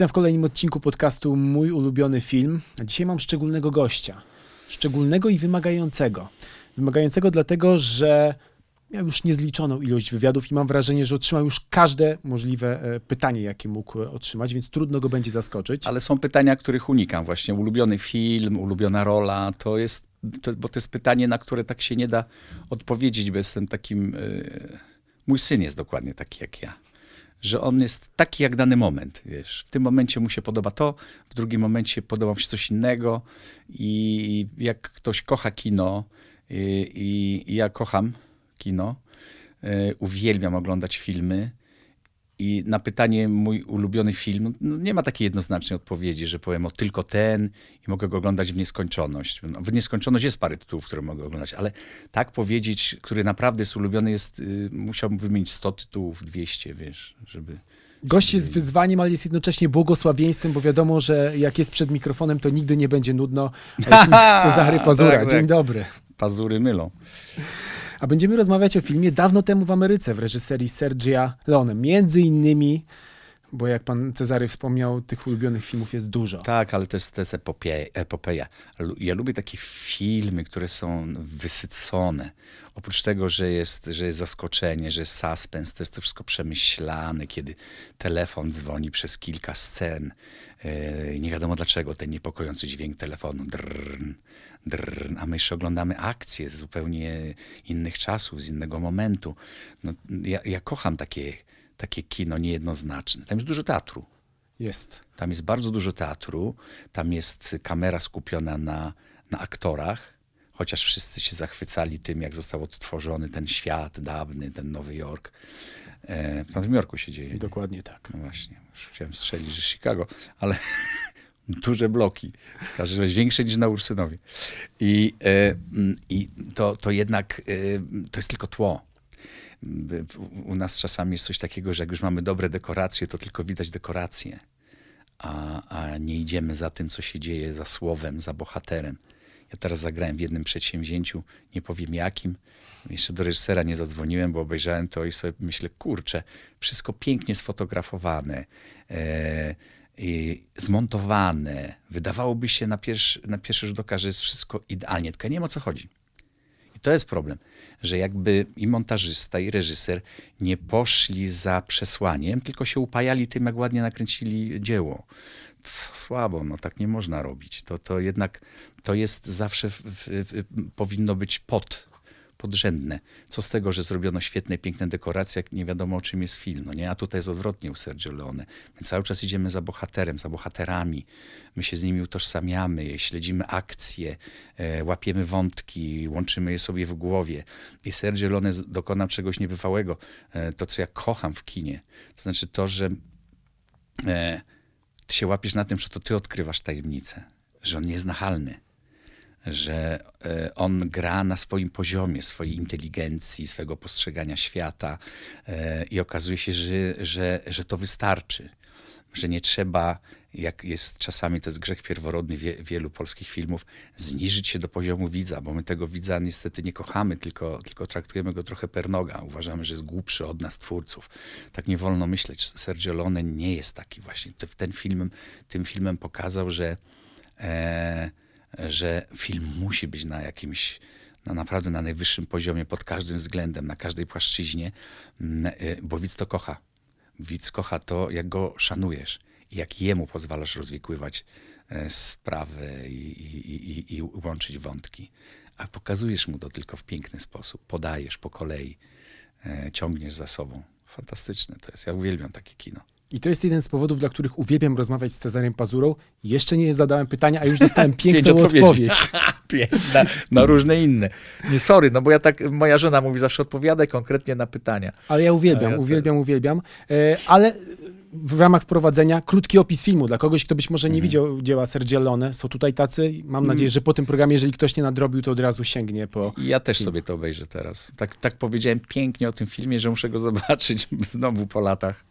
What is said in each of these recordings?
Witam w kolejnym odcinku podcastu Mój ulubiony film. A dzisiaj mam szczególnego gościa. Szczególnego i wymagającego. Wymagającego dlatego, że miał już niezliczoną ilość wywiadów i mam wrażenie, że otrzymał już każde możliwe e, pytanie, jakie mógł otrzymać, więc trudno go będzie zaskoczyć. Ale są pytania, których unikam. Właśnie ulubiony film, ulubiona rola, to jest, to, bo to jest pytanie, na które tak się nie da odpowiedzieć, bo jestem takim... Yy, mój syn jest dokładnie taki jak ja. Że on jest taki jak dany moment, wiesz. W tym momencie mu się podoba to, w drugim momencie podoba mu się coś innego i jak ktoś kocha kino i, i, i ja kocham kino, y, uwielbiam oglądać filmy, i na pytanie mój ulubiony film, no nie ma takiej jednoznacznej odpowiedzi, że powiem o tylko ten i mogę go oglądać w nieskończoność. No, w nieskończoność jest parę tytułów, które mogę oglądać, ale tak powiedzieć, który naprawdę jest ulubiony, jest, y, musiałbym wymienić 100 tytułów, 200, wiesz, żeby... Gość jest wyzwaniem, ale jest jednocześnie błogosławieństwem, bo wiadomo, że jak jest przed mikrofonem, to nigdy nie będzie nudno. Cezary Pazura, Tak, tak. dzień dobry. Pazury mylą. A będziemy rozmawiać o filmie dawno temu w Ameryce w reżyserii Sergia Leone. Między innymi, bo jak pan Cezary wspomniał, tych ulubionych filmów jest dużo. Tak, ale to jest, to jest epopeja, epopeja. Ja lubię takie filmy, które są wysycone. Oprócz tego, że jest, że jest zaskoczenie, że jest suspens, to jest to wszystko przemyślane, kiedy telefon dzwoni przez kilka scen. Yy, nie wiadomo dlaczego ten niepokojący dźwięk telefonu. Drrn, drrn, a my jeszcze oglądamy akcje z zupełnie innych czasów, z innego momentu. No, ja, ja kocham takie, takie kino niejednoznaczne. Tam jest dużo teatru. Jest. Tam jest bardzo dużo teatru, tam jest kamera skupiona na, na aktorach, chociaż wszyscy się zachwycali tym, jak został odtworzony ten świat dawny, ten Nowy Jork. E, w Nowym Jorku się dzieje. nie? Dokładnie tak. No właśnie, już chciałem strzelić, że Chicago, ale duże bloki, w każdym razie większe niż na Ursynowie. I, e, i to, to jednak e, to jest tylko tło. U nas czasami jest coś takiego, że jak już mamy dobre dekoracje, to tylko widać dekoracje, a, a nie idziemy za tym, co się dzieje, za słowem, za bohaterem. Ja teraz zagrałem w jednym przedsięwzięciu, nie powiem jakim. Jeszcze do reżysera nie zadzwoniłem, bo obejrzałem to i sobie myślę, kurczę, wszystko pięknie sfotografowane, e, zmontowane. Wydawałoby się na pierwszy, na pierwszy rzut oka, że jest wszystko idealnie, tylko nie wiem o co chodzi. I to jest problem, że jakby i montażysta, i reżyser nie poszli za przesłaniem, tylko się upajali tym, jak ładnie nakręcili dzieło. Słabo, no tak nie można robić. To, to jednak to jest zawsze, w, w, w, powinno być pod, podrzędne. Co z tego, że zrobiono świetne, piękne dekoracje, jak nie wiadomo o czym jest film, no nie? A tutaj jest odwrotnie u Sergio Leone. My cały czas idziemy za bohaterem, za bohaterami. My się z nimi utożsamiamy, śledzimy akcje, e, łapiemy wątki, łączymy je sobie w głowie. I Sergio Leone dokonał czegoś niebywałego. E, to, co ja kocham w kinie. To znaczy to, że e, ty się łapiesz na tym, że to ty odkrywasz tajemnicę, że on nie jest nachalny, że e, on gra na swoim poziomie, swojej inteligencji, swojego postrzegania świata e, i okazuje się, że, że, że to wystarczy, że nie trzeba, jak jest czasami, to jest grzech pierworodny wie, wielu polskich filmów, zniżyć się do poziomu widza, bo my tego widza niestety nie kochamy, tylko, tylko traktujemy go trochę per noga. Uważamy, że jest głupszy od nas, twórców. Tak nie wolno myśleć. Sergio Leone nie jest taki właśnie. Te- Ten filmem, tym filmem pokazał, że e, że film musi być na jakimś, na naprawdę na najwyższym poziomie, pod każdym względem, na każdej płaszczyźnie, m, y, bo widz to kocha. Widz kocha to, jak go szanujesz jak jemu pozwalasz rozwikływać e, sprawę i, i, i, i łączyć wątki. A pokazujesz mu to tylko w piękny sposób. Podajesz po kolei, e, ciągniesz za sobą. Fantastyczne to jest. Ja uwielbiam takie kino. I to jest jeden z powodów, dla których uwielbiam rozmawiać z Cezarem Pazurą. Jeszcze nie zadałem pytania, a już dostałem piękną odpowiedź. na, na różne inne. Nie, sorry, no bo ja tak, moja żona mówi zawsze odpowiadaj konkretnie na pytania. Ale ja uwielbiam, ja uwielbiam, uwielbiam. E, ale w ramach wprowadzenia krótki opis filmu dla kogoś, kto być może Mhm. nie widział dzieła Sergio Leone. Są tutaj tacy. Mam nadzieję, że po tym programie, jeżeli ktoś nie nadrobił, to od razu sięgnie po... Ja też sobie to obejrzę teraz. Tak, tak powiedziałem pięknie o tym filmie, że muszę go zobaczyć znowu po latach.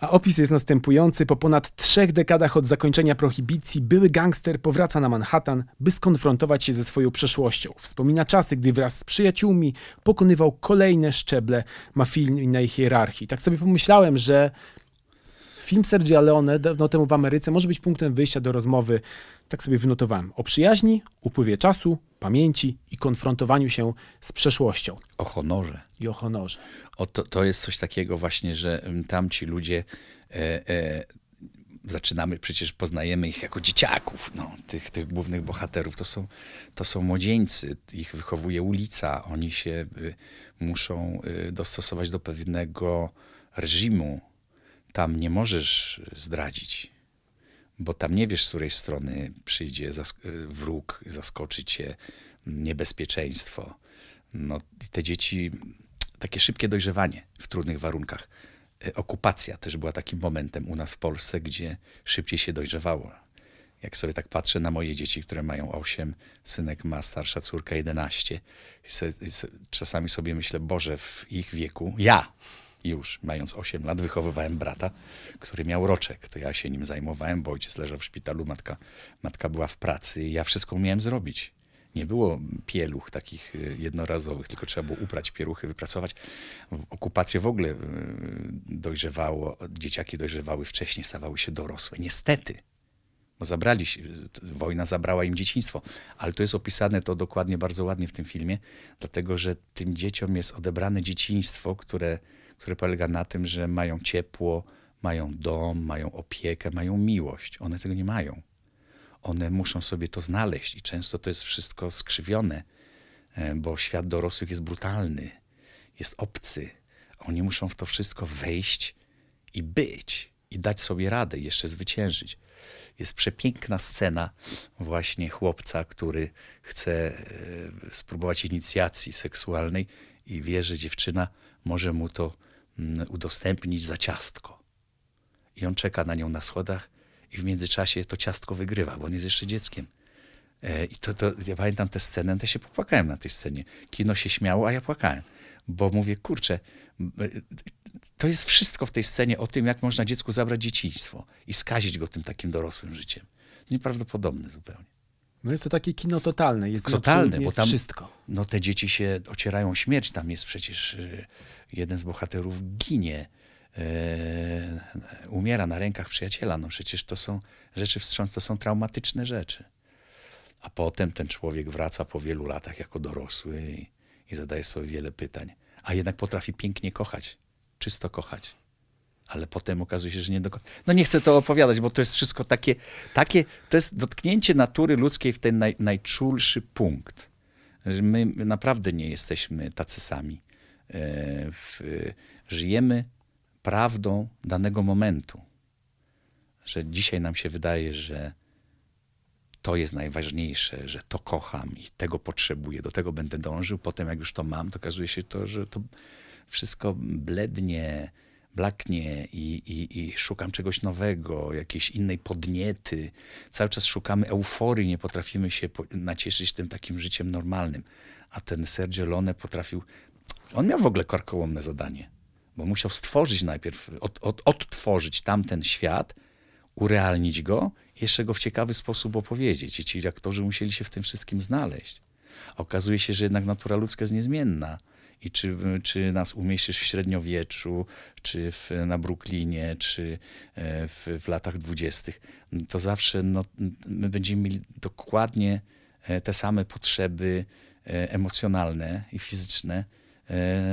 A opis jest następujący. Po ponad trzech dekadach od zakończenia prohibicji były gangster powraca na Manhattan, by skonfrontować się ze swoją przeszłością. Wspomina czasy, gdy wraz z przyjaciółmi pokonywał kolejne szczeble mafijnej hierarchii. Tak sobie pomyślałem, że Film Sergio Leone dawno temu w Ameryce może być punktem wyjścia do rozmowy, tak sobie wynotowałem, o przyjaźni, upływie czasu, pamięci i konfrontowaniu się z przeszłością O honorze. i o honorze. O, to, to jest coś takiego właśnie, że mm, tamci ludzie, e, e, zaczynamy, przecież poznajemy ich jako dzieciaków, no, tych, tych głównych bohaterów. To są, to są młodzieńcy, ich wychowuje ulica, oni się y, muszą y, dostosować do pewnego reżimu. Tam nie możesz zdradzić, bo tam nie wiesz, z której strony przyjdzie zask- wróg, zaskoczy cię niebezpieczeństwo. No, te dzieci, takie szybkie dojrzewanie w trudnych warunkach. E, Okupacja też była takim momentem u nas w Polsce, gdzie szybciej się dojrzewało. Jak sobie tak patrzę na moje dzieci, które mają 8, synek ma starsza córka 11, i se, i se, czasami sobie myślę, Boże, w ich wieku, ja już mając 8 lat, wychowywałem brata, który miał roczek. To ja się nim zajmowałem, bo ojciec leżał w szpitalu, matka, matka była w pracy ja wszystko umiałem zrobić. Nie było pieluch takich y, jednorazowych, tylko trzeba było uprać pieluchy, wypracować. Okupację w ogóle y, dojrzewało, dzieciaki dojrzewały wcześniej, stawały się dorosłe. Niestety, bo zabrali się, wojna zabrała im dzieciństwo. Ale to jest opisane to dokładnie, bardzo ładnie w tym filmie, dlatego że tym dzieciom jest odebrane dzieciństwo, które, które polega na tym, że mają ciepło, mają dom, mają opiekę, mają miłość. One tego nie mają. One muszą sobie to znaleźć i często to jest wszystko skrzywione, e, bo świat dorosłych jest brutalny, jest obcy. Oni muszą w to wszystko wejść i być, i dać sobie radę, i jeszcze zwyciężyć. Jest przepiękna scena właśnie chłopca, który chce e, spróbować inicjacji seksualnej i wie, że dziewczyna może mu to udostępnić za ciastko. I on czeka na nią na schodach i w międzyczasie to ciastko wygrywa, bo on jest jeszcze dzieckiem. E, I to, to, ja pamiętam tę scenę, to ja się popłakałem na tej scenie. Kino się śmiało, a ja płakałem, bo mówię, kurczę, e, to jest wszystko w tej scenie o tym, jak można dziecku zabrać dzieciństwo i skazić go tym takim dorosłym życiem. Nieprawdopodobne zupełnie. No jest to takie kino totalne, jest Totalne, bo tam wszystko. no te dzieci się ocierają o śmierć. Tam jest przecież y, jeden z bohaterów ginie, e, umiera na rękach przyjaciela. No przecież to są rzeczy wstrząs, to są traumatyczne rzeczy. A potem ten człowiek wraca po wielu latach jako dorosły i, i zadaje sobie wiele pytań. A jednak potrafi pięknie kochać, czysto kochać. Ale potem okazuje się, że nie do końca. No nie chcę to opowiadać, bo to jest wszystko takie, takie to jest dotknięcie natury ludzkiej w ten naj, najczulszy punkt. Że my naprawdę nie jesteśmy tacy sami. E, w, żyjemy prawdą danego momentu. Że dzisiaj nam się wydaje, że to jest najważniejsze, że to kocham i tego potrzebuję, do tego będę dążył. Potem, jak już to mam, to okazuje się to, że to wszystko blednie, blaknie i, i, i szukam czegoś nowego, jakiejś innej podniety. Cały czas szukamy euforii, nie potrafimy się nacieszyć tym takim życiem normalnym. A ten Sergio Leone potrafił. On miał w ogóle karkołomne zadanie, bo musiał stworzyć najpierw, od, od, odtworzyć tamten świat, urealnić go jeszcze go w ciekawy sposób opowiedzieć. I ci aktorzy musieli się w tym wszystkim znaleźć. Okazuje się, że jednak natura ludzka jest niezmienna. I czy, czy nas umieścisz w średniowieczu, czy w, na Brooklynie, czy e, w, w latach dwudziestych, to zawsze no, my będziemy mieli dokładnie e, te same potrzeby e, emocjonalne i fizyczne,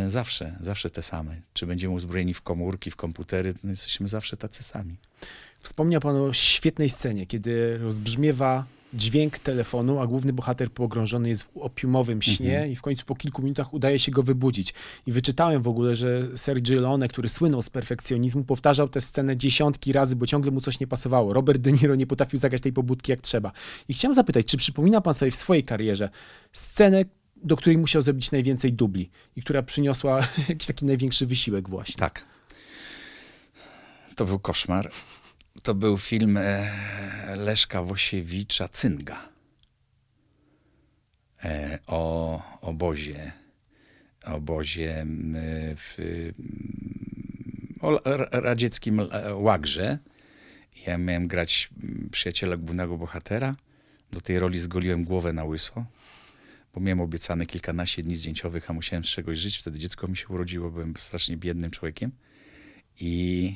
zawsze, zawsze te same. Czy będziemy uzbrojeni w komórki, w komputery, no jesteśmy zawsze tacy sami. Wspomniał pan o świetnej scenie, kiedy rozbrzmiewa dźwięk telefonu, a główny bohater pogrążony jest w opiumowym śnie Mhm. i w końcu po kilku minutach udaje się go wybudzić. I wyczytałem w ogóle, że Sergio Leone, który słynął z perfekcjonizmu, powtarzał tę scenę dziesiątki razy, bo ciągle mu coś nie pasowało. Robert De Niro nie potrafił zagrać tej pobudki jak trzeba. I chciałem zapytać, czy przypomina pan sobie w swojej karierze scenę, do której musiał zrobić najwięcej dubli i która przyniosła jakiś taki największy wysiłek właśnie? Tak. To był koszmar. To był film e, Leszka Wosiewicza Cynga e, o obozie, obozie w radzieckim e, łagrze. Ja miałem grać przyjaciela głównego bohatera. Do tej roli zgoliłem głowę na łyso, bo miałem obiecane kilkanaście dni zdjęciowych, a musiałem z czegoś żyć. Wtedy dziecko mi się urodziło, byłem strasznie biednym człowiekiem. I,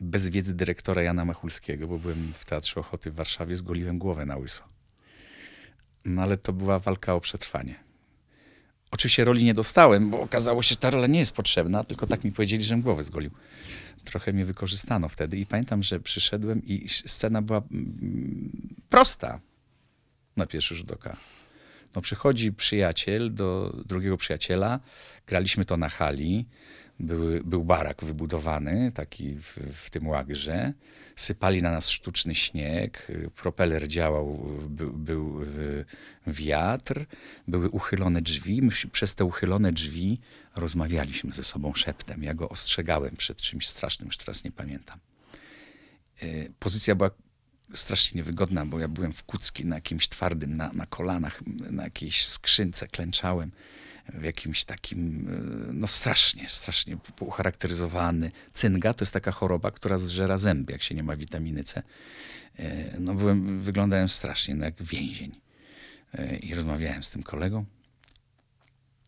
bez wiedzy dyrektora Jana Machulskiego, bo byłem w Teatrze Ochoty w Warszawie, zgoliłem głowę na łyso. No ale to była walka o przetrwanie. Oczywiście roli nie dostałem, bo okazało się, że ta rola nie jest potrzebna, tylko tak mi powiedzieli, żem głowę zgolił. Trochę mnie wykorzystano wtedy i pamiętam, że przyszedłem i scena była mm, prosta na pierwszy rzut oka. No przychodzi przyjaciel do drugiego przyjaciela, graliśmy to na hali, był barak wybudowany, taki w, w tym łagrze. Sypali na nas sztuczny śnieg, propeler działał, był, był wiatr, były uchylone drzwi. My przez te uchylone drzwi rozmawialiśmy ze sobą szeptem. Ja go ostrzegałem przed czymś strasznym, już teraz nie pamiętam. E, pozycja była strasznie niewygodna, bo ja byłem w kucki na jakimś twardym, na, na kolanach, na jakiejś skrzynce klęczałem w jakimś takim, e, no strasznie, strasznie ucharakteryzowany. Cynga to jest taka choroba, która zżera zęby, jak się nie ma witaminy C. E, no byłem, wyglądałem strasznie, no jak więzień. E, I rozmawiałem z tym kolegą.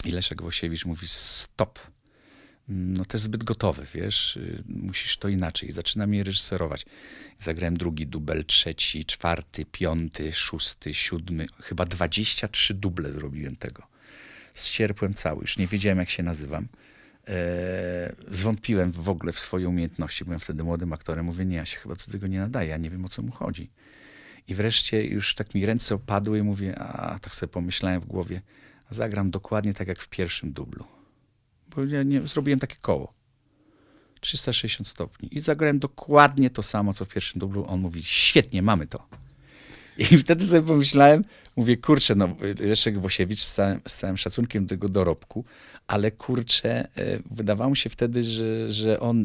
I Leszek Wosiewicz mówi stop. No to jest zbyt gotowe, wiesz, musisz to inaczej. I zaczyna mnie reżyserować. Zagrałem drugi dubel, trzeci, czwarty, piąty, szósty, siódmy. Chyba 23 duble zrobiłem tego ścierpłem cały, już nie wiedziałem jak się nazywam. E, zwątpiłem w ogóle w swoje umiejętności. Byłem wtedy młodym aktorem. Mówię, nie, ja się chyba do tego nie nadaję, ja nie wiem o co mu chodzi. I wreszcie już tak mi ręce opadły i mówię, a tak sobie pomyślałem w głowie, zagram dokładnie tak jak w pierwszym dublu. Bo ja nie, zrobiłem takie koło. 360 stopni. I zagrałem dokładnie to samo, co w pierwszym dublu. On mówi, świetnie, mamy to. I wtedy sobie pomyślałem, mówię, kurczę, no Leszek Wosiewicz z całym, z całym szacunkiem do tego dorobku, ale kurczę, e, wydawało mi się wtedy, że, że on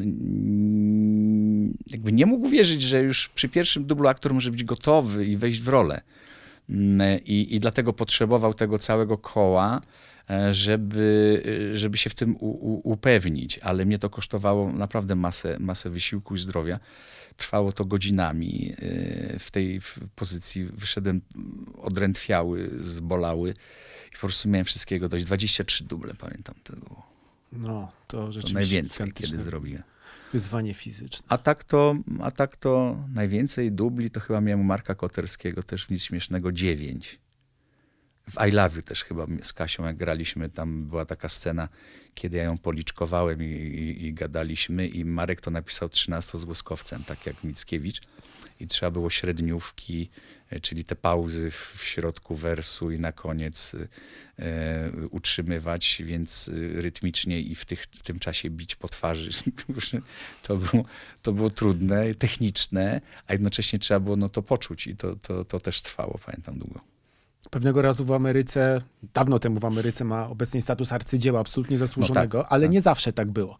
jakby nie mógł wierzyć, że już przy pierwszym dublu aktor może być gotowy i wejść w rolę. Mm, I, i dlatego potrzebował tego całego koła, żeby, żeby się w tym u, u, upewnić, ale mnie to kosztowało naprawdę masę, masę wysiłku i zdrowia. Trwało to godzinami. Y, w tej pozycji wyszedłem odrętwiały, zbolały i po prostu miałem wszystkiego dość. 23 duble, pamiętam. To było no, to rzeczywiście to najwięcej, kiedy zrobiłem. Wyzwanie fizyczne. A tak, to, a tak to najwięcej dubli to chyba miałem Marka Koterskiego, też nic śmiesznego, 9 w I Love You też chyba z Kasią, jak graliśmy, tam była taka scena, kiedy ja ją policzkowałem i, i, i gadaliśmy i Marek to napisał 13 z głoskowcem, tak jak Mickiewicz i trzeba było średniówki, e, czyli te pauzy w, środku wersu i na koniec e, utrzymywać, więc e, rytmicznie i w, tych, w tym czasie bić po twarzy. to, było, to było trudne, techniczne, a jednocześnie trzeba było no, to poczuć i to, to, to też trwało, pamiętam długo. Pewnego razu w Ameryce, dawno temu w Ameryce ma obecnie status arcydzieła absolutnie zasłużonego, no tak, ale tak. nie zawsze tak było.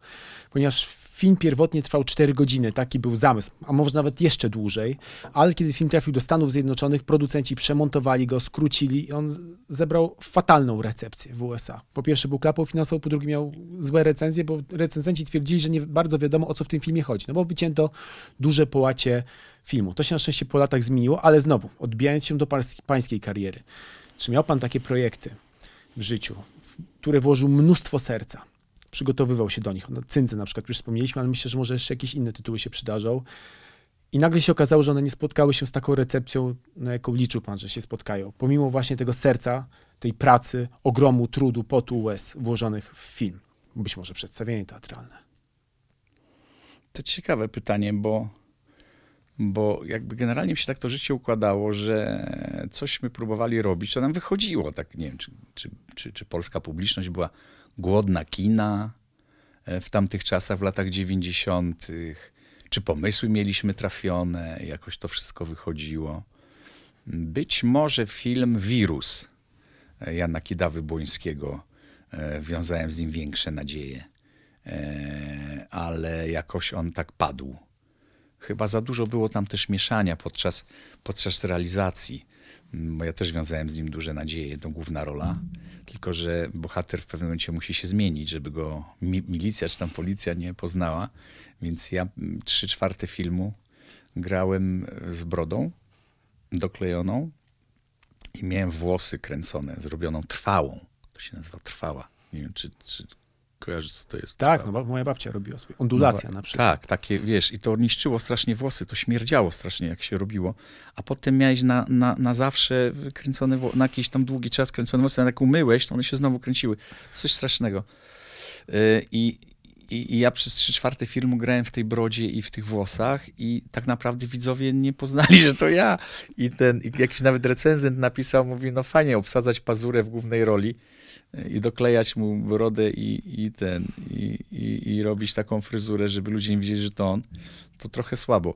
Ponieważ film pierwotnie trwał 4 godziny, taki był zamysł, a może nawet jeszcze dłużej, ale kiedy film trafił do Stanów Zjednoczonych, producenci przemontowali go, skrócili i on zebrał fatalną recepcję w USA. Po pierwsze był klapą finansową, po drugie miał złe recenzje, bo recenzenci twierdzili, że nie bardzo wiadomo o co w tym filmie chodzi, no bo wycięto duże połacie filmu. To się na szczęście po latach zmieniło, ale znowu, odbijając się do pańskiej kariery, czy miał pan takie projekty w życiu, w które włożył mnóstwo serca? Przygotowywał się do nich. Cyndze na przykład już wspomnieliśmy, ale myślę, że może jeszcze jakieś inne tytuły się przydarzą. I nagle się okazało, że one nie spotkały się z taką recepcją, na jaką liczył pan, że się spotkają. Pomimo właśnie tego serca, tej pracy, ogromu trudu, potu, łez włożonych w film. Być może przedstawienie teatralne. To ciekawe pytanie, bo bo jakby generalnie mi się tak to życie układało, że cośmy próbowali robić, to nam wychodziło. Tak nie wiem, czy, czy, czy, czy polska publiczność była głodna kina e, w tamtych czasach, w latach 90., czy pomysły mieliśmy trafione, jakoś to wszystko wychodziło. Być może film Wirus e, Jana Kidawy-Błońskiego, e, wiązałem z nim większe nadzieje, ale jakoś on tak padł chyba za dużo było tam też mieszania podczas, podczas realizacji. Bo ja też wiązałem z nim duże nadzieje, to główna rola. Tylko, że bohater w pewnym momencie musi się zmienić, żeby go mi milicja czy tam policja nie poznała. Więc ja trzy czwarte filmu grałem z brodą doklejoną i miałem włosy kręcone, zrobioną trwałą. To się nazywa trwała. Nie wiem, czy, czy Kojarzysz, co to jest? Tak, no bo moja babcia robiła sobie. Ondulacja No, na przykład. Tak, takie, wiesz, i to niszczyło strasznie włosy, to śmierdziało strasznie, jak się robiło. A potem miałeś na, na, na zawsze kręcone, na jakiś tam długi czas kręcone włosy, a jak umyłeś, to one się znowu kręciły. Coś strasznego. Yy, I, i, I ja przez trzy czwarte filmu grałem w tej brodzie i w tych włosach i tak naprawdę widzowie nie poznali, że to ja. I ten i jakiś nawet recenzent napisał, mówi, no fajnie obsadzać pazurę w głównej roli i doklejać mu brodę i, i ten, i, i, i robić taką fryzurę, żeby ludzie nie widzieli, że to on, to trochę słabo.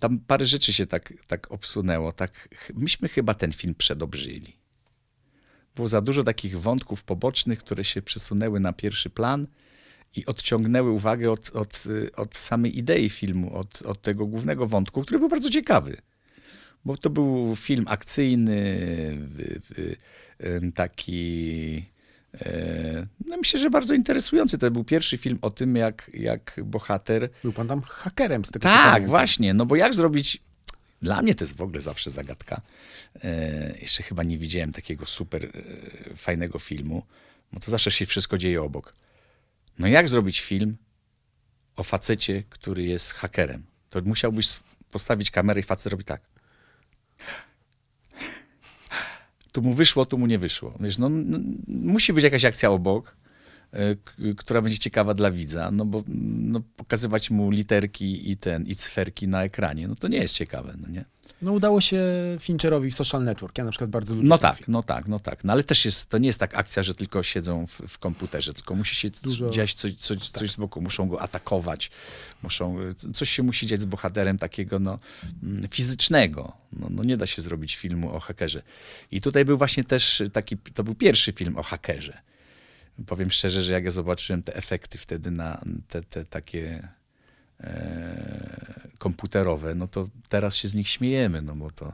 Tam parę rzeczy się tak, tak obsunęło. Tak, myśmy chyba ten film przedobrzyli. Było za dużo takich wątków pobocznych, które się przesunęły na pierwszy plan i odciągnęły uwagę od, od, od samej idei filmu, od, od tego głównego wątku, który był bardzo ciekawy. Bo to był film akcyjny, taki. E, No myślę, że bardzo interesujący. To był pierwszy film o tym, jak, jak bohater Był pan tam hakerem z tego tak, właśnie. No bo jak zrobić. Dla mnie to jest w ogóle zawsze zagadka. E, jeszcze chyba nie widziałem takiego super e, fajnego filmu, bo to zawsze się wszystko dzieje obok. No jak zrobić film o facecie, który jest hakerem? To musiałbyś postawić kamerę i facet robi tak. Tu mu wyszło, tu mu nie wyszło. Wiesz, no, no, musi być jakaś akcja obok, e, k- która będzie ciekawa dla widza, no bo no, pokazywać mu literki i ten, i cyferki na ekranie, no to nie jest ciekawe, no nie? No udało się Fincherowi w Social Network. Ja na przykład bardzo lubię No tak, film. no tak, no tak. No ale też jest, to nie jest tak akcja, że tylko siedzą w, w komputerze, tylko musi się Dużo- dziać coś, coś, coś z boku, muszą go atakować, muszą, y, coś się musi dziać z bohaterem takiego no, mm, fizycznego. No, no nie da się zrobić filmu o hakerze. I tutaj był właśnie też taki, to był pierwszy film o hakerze. Powiem szczerze, że jak ja zobaczyłem te efekty wtedy na te, te takie e, komputerowe, no to teraz się z nich śmiejemy, no bo to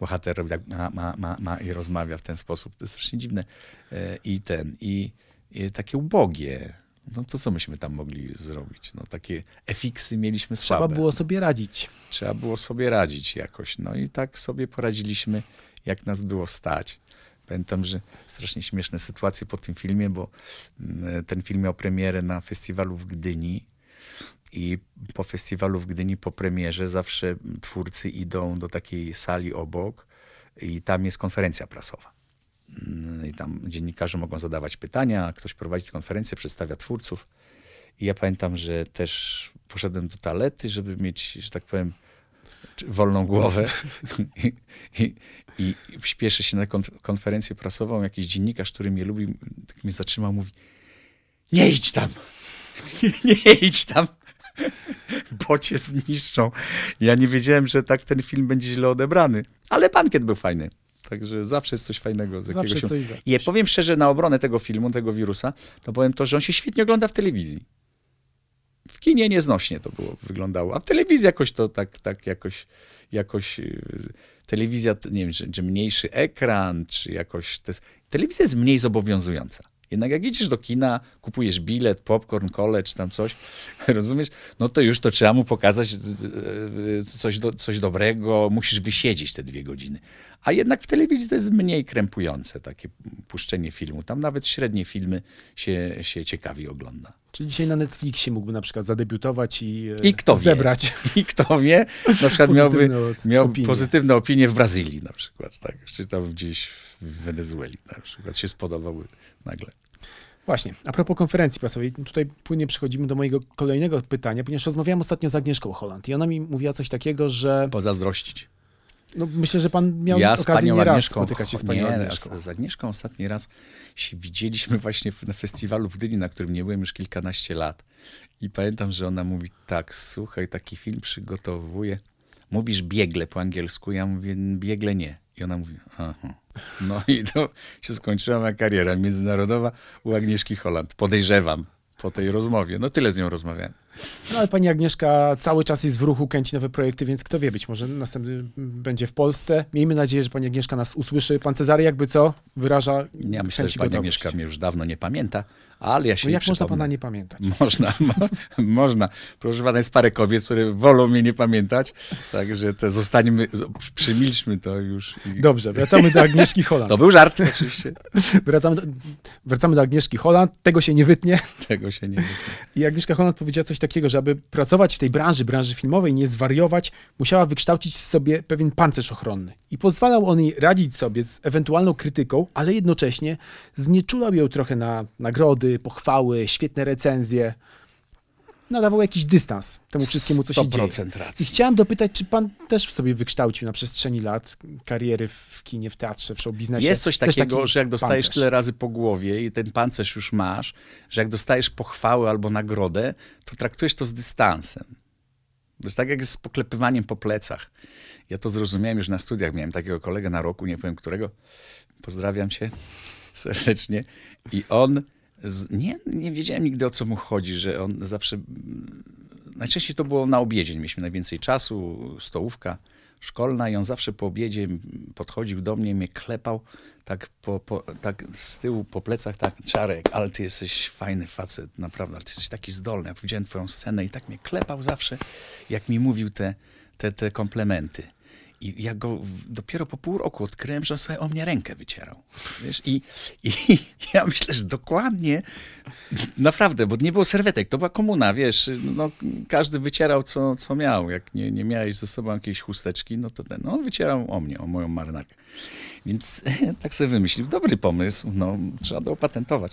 bohater robi tak ma, ma, ma, ma i rozmawia w ten sposób. To jest strasznie dziwne. E, I ten, i, i takie ubogie. No to co myśmy tam mogli zrobić? No takie efiksy mieliśmy Trzeba słabe. było sobie radzić. Trzeba było sobie radzić jakoś. No i tak sobie poradziliśmy, jak nas było stać. Pamiętam, że strasznie śmieszne sytuacje po tym filmie, bo mm, ten film miał premierę na festiwalu w Gdyni i po festiwalu w Gdyni, po premierze zawsze twórcy idą do takiej sali obok i tam jest konferencja prasowa. Mm, I tam dziennikarze mogą zadawać pytania, ktoś prowadzi konferencję, przedstawia twórców. I ja pamiętam, że też poszedłem do toalety, żeby mieć, że tak powiem, wolną głowę i, i, i się na kon- konferencję prasową. Jakiś dziennikarz, który mnie lubi, tak mnie zatrzymał, mówi nie idź tam, nie idź tam, bo cię zniszczą. Ja nie wiedziałem, że tak ten film będzie źle odebrany, ale bankiet był fajny. Także zawsze jest coś fajnego z Zawsze jakiegoś coś I powiem szczerze, na obronę tego filmu, tego wirusa, to powiem to, że on się świetnie ogląda w telewizji. W kinie nieznośnie to było, wyglądało, a w telewizji jakoś to tak, tak jakoś, jakoś yy, telewizja, nie wiem, czy, czy mniejszy ekran, czy jakoś, to jest, telewizja jest mniej zobowiązująca. Jednak jak idziesz do kina, kupujesz bilet, popcorn, kole, czy tam coś, rozumiesz, no to już to trzeba mu pokazać yy, coś, do, coś dobrego, musisz wysiedzieć te dwie godziny. A jednak w telewizji to jest mniej krępujące takie puszczenie filmu. Tam nawet średnie filmy się, się ciekawie ogląda. Czyli dzisiaj na Netflixie mógłby na przykład zadebiutować i, e, I kto wie? zebrać. I kto wie, na przykład miałby miał opinie. pozytywne opinie w Brazylii na przykład, tak? Czy tam gdzieś w Wenezueli na przykład się spodobały nagle. Właśnie, a propos konferencji prasowej, tutaj płynnie przechodzimy do mojego kolejnego pytania, ponieważ rozmawiałem ostatnio z Agnieszką Holland i ona mi mówiła coś takiego, że Pozazdrościć. No, myślę, że pan miał ja okazję nieraz Agnieszką, spotykać się z panią nie, Agnieszką. Z, Agnieszką ostatni raz się widzieliśmy właśnie na festiwalu w Gdyni, na którym nie byłem już kilkanaście lat. I pamiętam, że ona mówi tak, słuchaj, taki film przygotowuję. Mówisz biegle po angielsku, ja mówię biegle nie. I ona mówi, aha. No i to się skończyła moja kariera międzynarodowa u Agnieszki Holland. Podejrzewam po tej rozmowie. No tyle z nią rozmawiałem. No ale pani Agnieszka cały czas jest w ruchu, kręci nowe projekty, więc kto wie, być może następny będzie w Polsce. Miejmy nadzieję, że pani Agnieszka nas usłyszy. Pan Cezary jakby co wyraża Ja myślę, że pani gotowość. Agnieszka mnie już dawno nie pamięta, Ale ja się No jak można pana nie pamiętać? Można, mo, można. Proszę pana, jest parę kobiet, które wolą mnie nie pamiętać, także to zostańmy, przymilczmy to już. I... Dobrze, wracamy do Agnieszki Holland. To był żart oczywiście. Wracamy do, wracamy do Agnieszki Holland, tego się nie wytnie. Tego się nie da. I Agnieszka Holland powiedziała coś takiego, że aby pracować w tej branży, branży filmowej, nie zwariować, musiała wykształcić sobie pewien pancerz ochronny. I pozwalał on jej radzić sobie z ewentualną krytyką, ale jednocześnie znieczulał ją trochę na nagrody, pochwały, świetne recenzje. Nadawał jakiś dystans temu wszystkiemu, co się dzieje. 100% I racji. chciałem dopytać, czy pan też w sobie wykształcił na przestrzeni lat kariery w kinie, w teatrze, w showbiznesie? Jest coś takiego, taki że jak dostajesz pancerz? tyle razy po głowie i ten pancerz już masz, że jak dostajesz pochwałę albo nagrodę, to traktujesz to z dystansem. To jest tak jak z poklepywaniem po plecach. Ja to zrozumiałem już na studiach. Miałem takiego kolegę na roku, nie powiem którego. Pozdrawiam cię serdecznie. I on, z, nie, nie wiedziałem nigdy o co mu chodzi, że on zawsze najczęściej to było na obiedzie, mieliśmy najwięcej czasu, stołówka szkolna i on zawsze po obiedzie podchodził do mnie, mnie klepał tak, po, po, tak z tyłu po plecach, tak, Czarek, ale ty jesteś fajny facet, naprawdę, ale ty jesteś taki zdolny. Ja widziałem twoją scenę i tak mnie klepał zawsze, jak mi mówił te, te, te komplementy. I ja go dopiero po pół roku odkryłem, że on sobie o mnie rękę wycierał. Wiesz? I, I ja myślę, że dokładnie, naprawdę, bo nie było serwetek, to była komuna, wiesz, no, każdy wycierał co, co miał. Jak nie, nie miałeś ze sobą jakiejś chusteczki, no to ten, no, on wycierał o mnie, o moją marynarkę. Więc tak sobie wymyślił, dobry pomysł, no, trzeba to opatentować.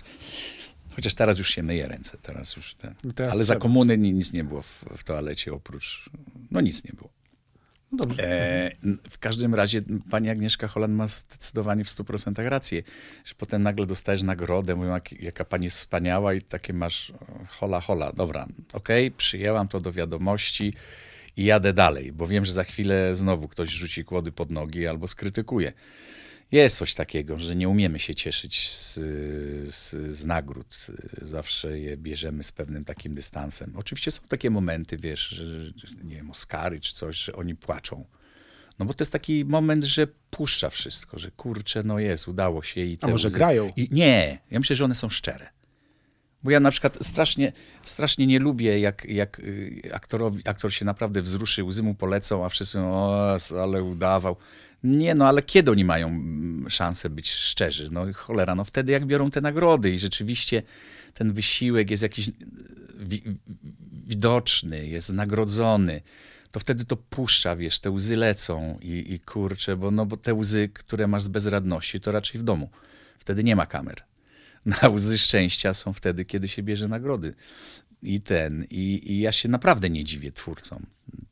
Chociaż teraz już się myje ręce, teraz już ten. No teraz Ale za trzeba. komuny ni- nic nie było w, w toalecie oprócz, no nic nie było. No dobrze. E, w każdym razie pani Agnieszka Holland ma zdecydowanie w 100% rację, że potem nagle dostajesz nagrodę, mówią, jak, jaka pani jest wspaniała i takie masz hola, hola. Dobra, okej, przyjęłam to do wiadomości i jadę dalej, bo wiem, że za chwilę znowu ktoś rzuci kłody pod nogi albo skrytykuje. Jest coś takiego, że nie umiemy się cieszyć z, z, z nagród. Zawsze je bierzemy z pewnym takim dystansem. Oczywiście są takie momenty, wiesz, że, nie wiem, Oscary czy coś, że oni płaczą. No bo to jest taki moment, że puszcza wszystko, że kurczę, no jest, udało się i A może grają? I, nie, ja myślę, że one są szczere. Bo ja na przykład strasznie, strasznie nie lubię, jak, jak y, aktorowi, aktor się naprawdę wzruszy, łzy mu polecą, a wszyscy mówią, o, ale udawał. Nie, no ale kiedy oni mają mm, szansę być szczerzy? No cholera, no wtedy jak biorą te nagrody i rzeczywiście ten wysiłek jest jakiś y, wi- widoczny, jest nagrodzony, to wtedy to puszcza, wiesz, te łzy lecą i, i kurczę, bo, no, bo te łzy, które masz z bezradności, to raczej w domu. Wtedy nie ma kamer. Na łzy szczęścia są wtedy, kiedy się bierze nagrody. I ten, i, i ja się naprawdę nie dziwię twórcom,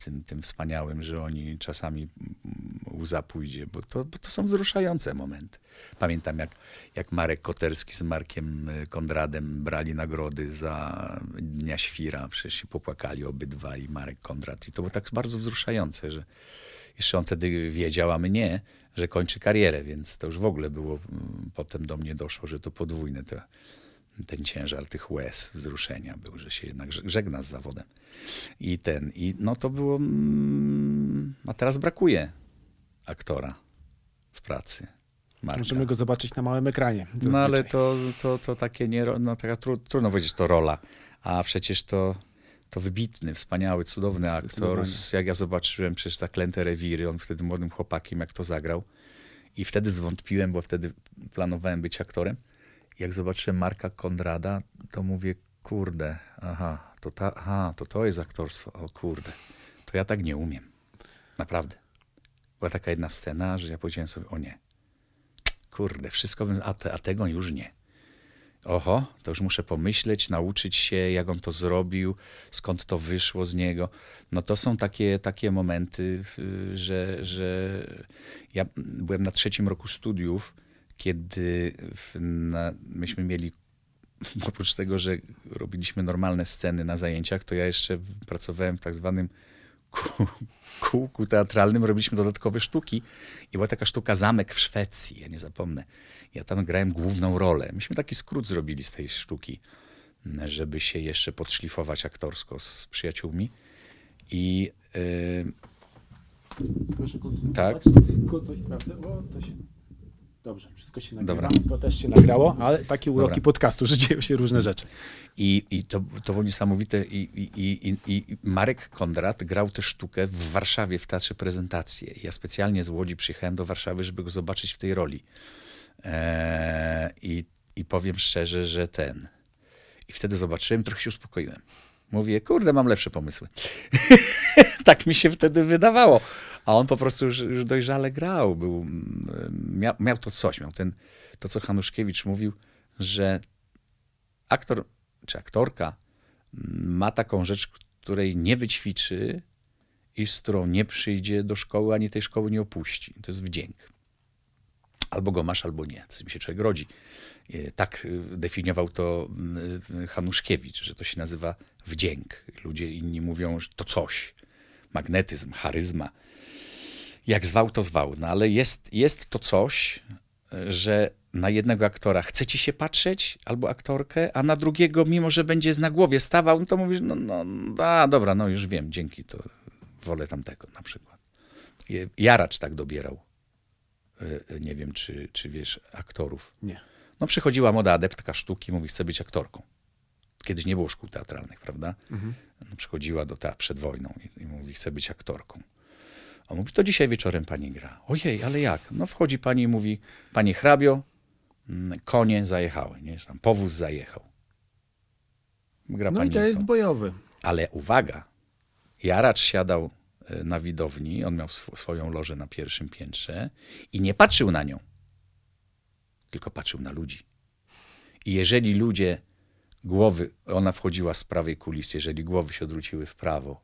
tym, tym wspaniałym, że oni czasami mm, łza pójdzie, bo to, bo to są wzruszające momenty. Pamiętam, jak, jak Marek Koterski z Markiem y, Kondradem brali nagrody za Dnia Świra, przecież się popłakali obydwa i Marek Kondrat. I to było tak bardzo wzruszające, że jeszcze on wtedy wiedział, a my nie, że kończy karierę, więc to już w ogóle było, mm, potem do mnie doszło, że to podwójne to, ten ciężar tych łez, wzruszenia był, że się jednak żeg- żegna z zawodem. I ten, i no to było, mm, a teraz brakuje aktora w pracy. Marka. Możemy go zobaczyć na małym ekranie. No ale zazwyczaj. to, to, to takie nie, no taka tru, trudno powiedzieć, to rola, a przecież to, to wybitny, wspaniały, cudowny aktor. Jak ja zobaczyłem przecież Zaklęte Rewiry, on wtedy młodym chłopakiem, jak to zagrał i wtedy zwątpiłem, bo wtedy planowałem być aktorem. Jak zobaczyłem Marka Konrada, to mówię, kurde, aha, to, ta, aha, to to jest aktorstwo, o kurde, to ja tak nie umiem. Naprawdę. Była taka jedna scena, że ja powiedziałem sobie, o nie, kurde, wszystko a, te, a tego już nie. Oho, to już muszę pomyśleć, nauczyć się, jak on to zrobił, skąd to wyszło z niego. No to są takie, takie momenty, że, że ja byłem na trzecim roku studiów, kiedy w, na, myśmy mieli, oprócz tego, że robiliśmy normalne sceny na zajęciach, to ja jeszcze pracowałem w tak zwanym kół- kółku teatralnym, robiliśmy dodatkowe sztuki i była taka sztuka Zamek w Szwecji, ja nie zapomnę. Ja tam grałem główną rolę. Myśmy taki skrót zrobili z tej sztuki, żeby się jeszcze podszlifować aktorsko z przyjaciółmi. I yy, Proszę kontynuować. Tak. Tylko coś sprawdzę. O, to się... Dobrze, wszystko się nagrywa. Dobra. To też się nagrało, ale takie uroki Dobra. podcastu, że dzieją się różne rzeczy. I, i to, to było niesamowite. I, i, i, Marek Kondrat grał tę sztukę w Warszawie w Teatrze Prezentację. Ja specjalnie z Łodzi przyjechałem do Warszawy, żeby go zobaczyć w tej roli. Eee, i, I powiem szczerze, że ten... I wtedy zobaczyłem, trochę się uspokoiłem. Mówię, kurde, mam lepsze pomysły. tak mi się wtedy wydawało. A on po prostu już, już dojrzale grał. Był, mm, miał, miał to coś, miał ten, to, co Hanuszkiewicz mówił, że aktor czy aktorka mm, ma taką rzecz, której nie wyćwiczy i z którą nie przyjdzie do szkoły, ani tej szkoły nie opuści. To jest wdzięk. Albo go masz, albo nie. Z tym się człowiek rodzi. E, Tak y, definiował to y, Hanuszkiewicz, że to się nazywa wdzięk. Ludzie inni mówią, że to coś. Magnetyzm, charyzma. Jak zwał, to zwał. No ale jest, jest to coś, że na jednego aktora chce ci się patrzeć, albo aktorkę, a na drugiego, mimo że będzie na głowie stawał, no to mówisz, no, no a, dobra, no już wiem, dzięki, to wolę tamtego na przykład. Jaracz tak dobierał. Y, Nie wiem, czy, czy wiesz, aktorów. Nie. No przychodziła moda adeptka sztuki, mówi, chcę być aktorką. Kiedyś nie było szkół teatralnych, prawda? No, przychodziła do teatru przed wojną i, i mówi, chcę być aktorką. On mówi, to dzisiaj wieczorem pani gra. Ojej, ale jak? No wchodzi pani i mówi, panie hrabio, mm, konie zajechały, nie? Tam powóz zajechał. Gra No i pani to jest bojowy. ale uwaga, Jaracz siadał e, na widowni, on miał sw- swoją lożę na pierwszym piętrze i nie patrzył na nią, tylko patrzył na ludzi. I jeżeli ludzie głowy, ona wchodziła z prawej kulisy, jeżeli głowy się odwróciły w prawo,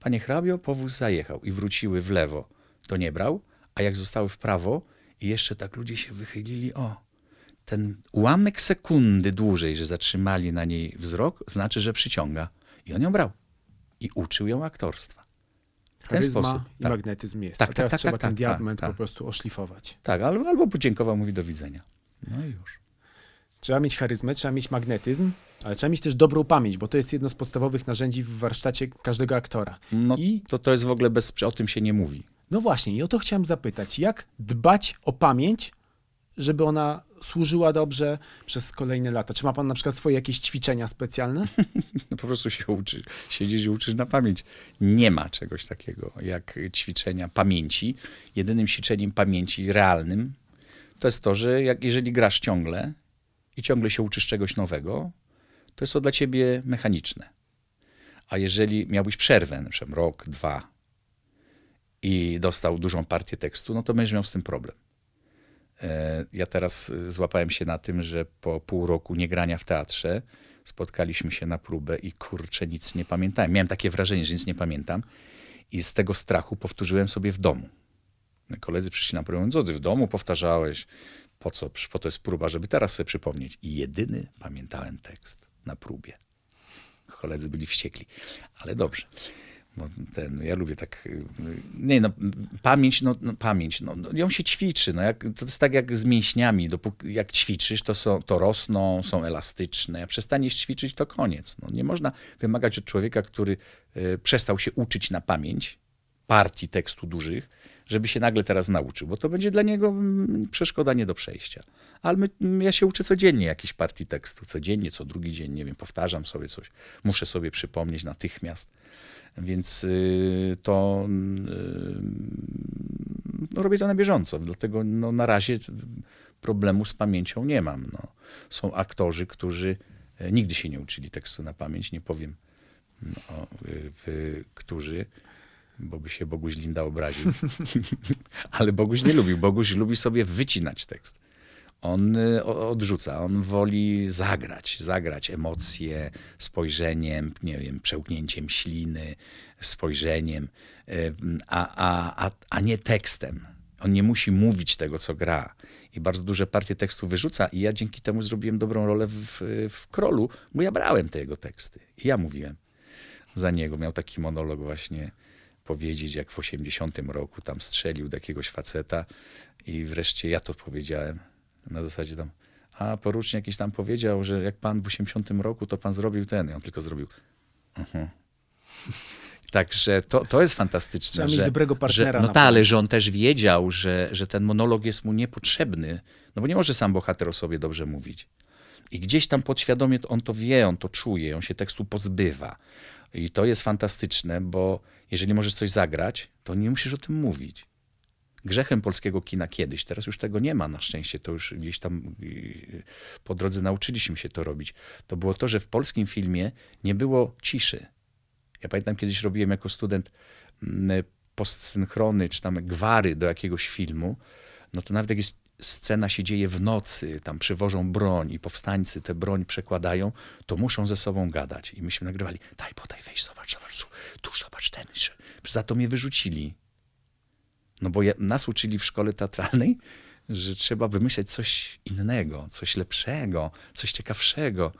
panie hrabio, powóz zajechał i wróciły w lewo, to nie brał, a jak zostały w prawo i jeszcze tak ludzie się wychylili, o, ten ułamek sekundy dłużej, że zatrzymali na niej wzrok, znaczy, że przyciąga. I on ją brał. I uczył ją aktorstwa. W ten Charyzma sposób. i Tak, magnetyzm jest. Tak, A teraz tak, tak, trzeba tak, ten tak, diament tak. po prostu oszlifować. tak albo, albo podziękował, mówi do widzenia. No i już. Trzeba mieć charyzmę, trzeba mieć magnetyzm, ale trzeba mieć też dobrą pamięć, bo to jest jedno z podstawowych narzędzi w warsztacie każdego aktora. No I to, to jest w ogóle bez, o tym się nie mówi. no właśnie, i o to chciałem zapytać. Jak dbać o pamięć, żeby ona służyła dobrze przez kolejne lata? Czy ma pan na przykład swoje jakieś ćwiczenia specjalne? No po prostu się uczy, siedzisz i uczysz na pamięć. Nie ma czegoś takiego jak ćwiczenia pamięci. Jedynym ćwiczeniem pamięci realnym to jest to, że jak, jeżeli grasz ciągle i ciągle się uczysz czegoś nowego, to jest to dla ciebie mechaniczne. A jeżeli miałbyś przerwę, na przykład rok, dwa i dostał dużą partię tekstu, no to będziesz miał z tym problem. E, Ja teraz y, złapałem się na tym, że po pół roku niegrania w teatrze spotkaliśmy się na próbę i kurczę, nic nie pamiętałem. Miałem takie wrażenie, że nic nie pamiętam i z tego strachu powtórzyłem sobie w domu. Koledzy przyszli na próbę, co ty w domu powtarzałeś? Po co? Po to jest próba, żeby teraz sobie przypomnieć. I jedyny pamiętałem tekst na próbie. Koledzy byli wściekli, ale dobrze. Bo ten, ja lubię tak, y, nie no, pamięć, no, no pamięć, no, no, ją się ćwiczy, no jak, to jest tak jak z mięśniami, dopóki, jak ćwiczysz, to, są, to rosną, są elastyczne, jak przestaniesz ćwiczyć, to koniec. No, nie można wymagać od człowieka, który y, przestał się uczyć na pamięć partii tekstu dużych, żeby się nagle teraz nauczył, bo to będzie dla niego mm, przeszkoda nie do przejścia. Ale my, mm, ja się uczę codziennie jakiejś partii tekstu, codziennie, co drugi dzień, nie wiem, powtarzam sobie coś, muszę sobie przypomnieć natychmiast. Więc y, to y, no, robię to na bieżąco, dlatego no, na razie problemu z pamięcią nie mam. No. Są aktorzy, którzy e, nigdy się nie uczyli tekstu na pamięć, nie powiem, no, y, w, którzy, bo by się Boguś Linda obraził. Ale Boguś nie lubił. Boguś lubi sobie wycinać tekst. On y, odrzuca, on woli zagrać, zagrać emocje spojrzeniem, nie wiem, przełknięciem śliny, spojrzeniem, y, a, a, a, a nie tekstem. On nie musi mówić tego, co gra. I bardzo duże partie tekstu wyrzuca. I ja dzięki temu zrobiłem dobrą rolę w, w Krolu, bo ja brałem te jego teksty. I ja mówiłem za niego. Miał taki monolog właśnie powiedzieć, jak w 80 roku tam strzelił do jakiegoś faceta i wreszcie ja to powiedziałem. Na zasadzie tam, a porucznik jakiś tam powiedział, że jak pan w 80 roku, to pan zrobił ten. I on tylko zrobił. "Mhm". Także to, to jest fantastyczne. Trzeba mieć że, dobrego partnera Że, no tak, ale że on też wiedział, że, że ten monolog jest mu niepotrzebny. No bo nie może sam bohater o sobie dobrze mówić. I gdzieś tam podświadomie on to wie, on to czuje, on się tekstu pozbywa. I to jest fantastyczne, bo jeżeli możesz coś zagrać, to nie musisz o tym mówić. Grzechem polskiego kina kiedyś, teraz już tego nie ma na szczęście, to już gdzieś tam po drodze nauczyliśmy się to robić. To było to, że w polskim filmie nie było ciszy. Ja pamiętam kiedyś robiłem jako student mm, postsynchrony, czy tam gwary do jakiegoś filmu, no to nawet jak jest scena się dzieje w nocy, tam przywożą broń i powstańcy tę broń przekładają, to muszą ze sobą gadać. I myśmy nagrywali, daj, podaj, weź, zobacz, zobacz, tu, zobacz ten. Za to mnie wyrzucili. No bo nas uczyli w szkole teatralnej, że trzeba wymyśleć coś innego, coś lepszego, coś ciekawszego.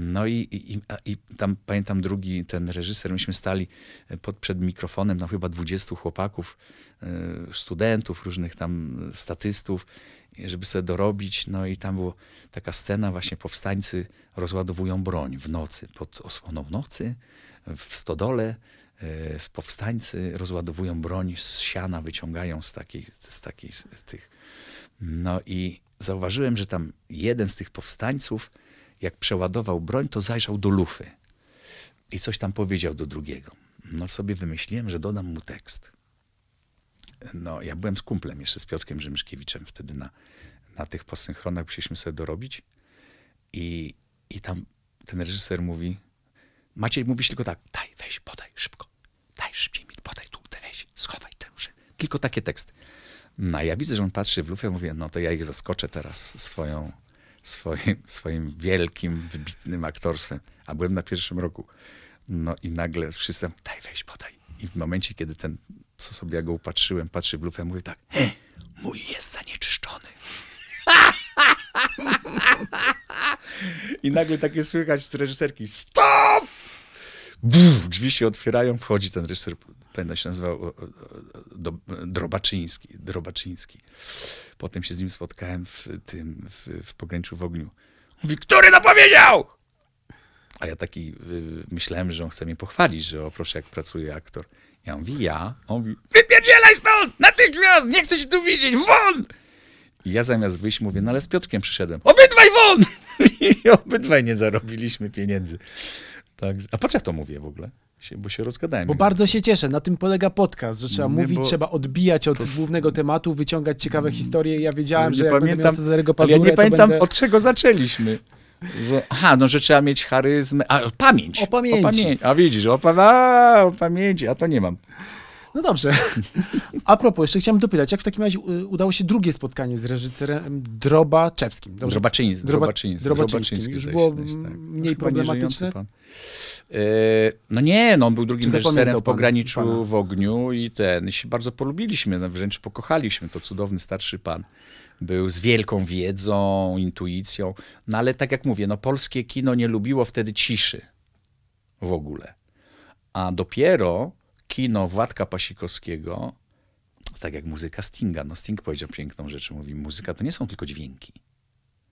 No i, i, i- tam pamiętam drugi, ten reżyser, myśmy stali e, pod, przed mikrofonem, no chyba 20 chłopaków, e, studentów, różnych tam statystów, żeby sobie dorobić. No i tam była taka scena, właśnie powstańcy rozładowują broń w nocy, pod osłoną nocy, w stodole. e, Z powstańcy rozładowują broń z siana, wyciągają z takiej, z takiej z tych. No i zauważyłem, że tam jeden z tych powstańców, jak przeładował broń, to zajrzał do lufy i coś tam powiedział do drugiego. No sobie wymyśliłem, że dodam mu tekst. No, ja byłem z kumplem jeszcze, z Piotrkiem Rzymszkiewiczem wtedy na, na tych posynchronach, musieliśmy sobie dorobić i, i tam ten reżyser mówi, Maciej, mówisz tylko tak, daj, weź, podaj, szybko, daj, szybciej mi, podaj tu, te weź, schowaj te uszy. Tylko takie teksty. No, ja widzę, że on patrzy w lufę, mówię, no to ja ich zaskoczę teraz swoją, swoim, swoim wielkim, wybitnym aktorstwem. A byłem na pierwszym roku. No i nagle wszyscy daj, weź, podaj. I w momencie, kiedy ten, co sobie ja go upatrzyłem, patrzy w lufę, mówię tak, he, mój jest zanieczyszczony. I nagle takie słychać z reżyserki, stop! Buf, drzwi się otwierają, wchodzi ten reżyser, pamiętam się nazywał Drobaczyński, Drobaczyński. Potem się z nim spotkałem w tym, w, w Pogręczu w ogniu. Mówi, który to powiedział? A ja taki y, myślałem, że on chce mnie pochwalić, że o proszę, jak pracuje aktor. Ja mówię, ja? On mówi, wypierdzielaj stąd, natychmiast, nie chcę tu widzieć, won! I ja zamiast wyjść mówię, no ale z Piotrkiem przyszedłem. Obydwaj won! I obydwaj nie zarobiliśmy pieniędzy. Tak. A po co ja to mówię w ogóle? Bo się rozgadałem. Bo bardzo się cieszę, na tym polega podcast, że trzeba Nie, mówić, trzeba odbijać od to głównego tematu, wyciągać ciekawe historie. Ja wiedziałem, że jak będę Cezarego ale Pazurę, ja nie pamiętam, będę... od czego zaczęliśmy. Że, aha, no, że trzeba mieć charyzmę. A, pamięć. O pamięci. O. A widzisz, o, pa- a, o pamięci, a to nie mam. No dobrze. A propos, jeszcze chciałem dopytać, jak w takim razie udało się drugie spotkanie z reżyserem Drobaczewskim? Dobrze? Drobaczyński. Droba- Drobaczyński. Drobaczyńskim. Już było się, zdaje się, tak. mniej problematyczne? E, no nie, no on był drugim reżyserem w Pograniczu pana? w ogniu i ten, i się bardzo polubiliśmy, no, wręcz pokochaliśmy. To cudowny starszy pan. Był z wielką wiedzą, intuicją, no ale tak jak mówię, no polskie kino nie lubiło wtedy ciszy w ogóle. A dopiero kino Władka Pasikowskiego, tak jak muzyka Stinga, no Sting powiedział piękną rzecz, mówi, muzyka to nie są tylko dźwięki.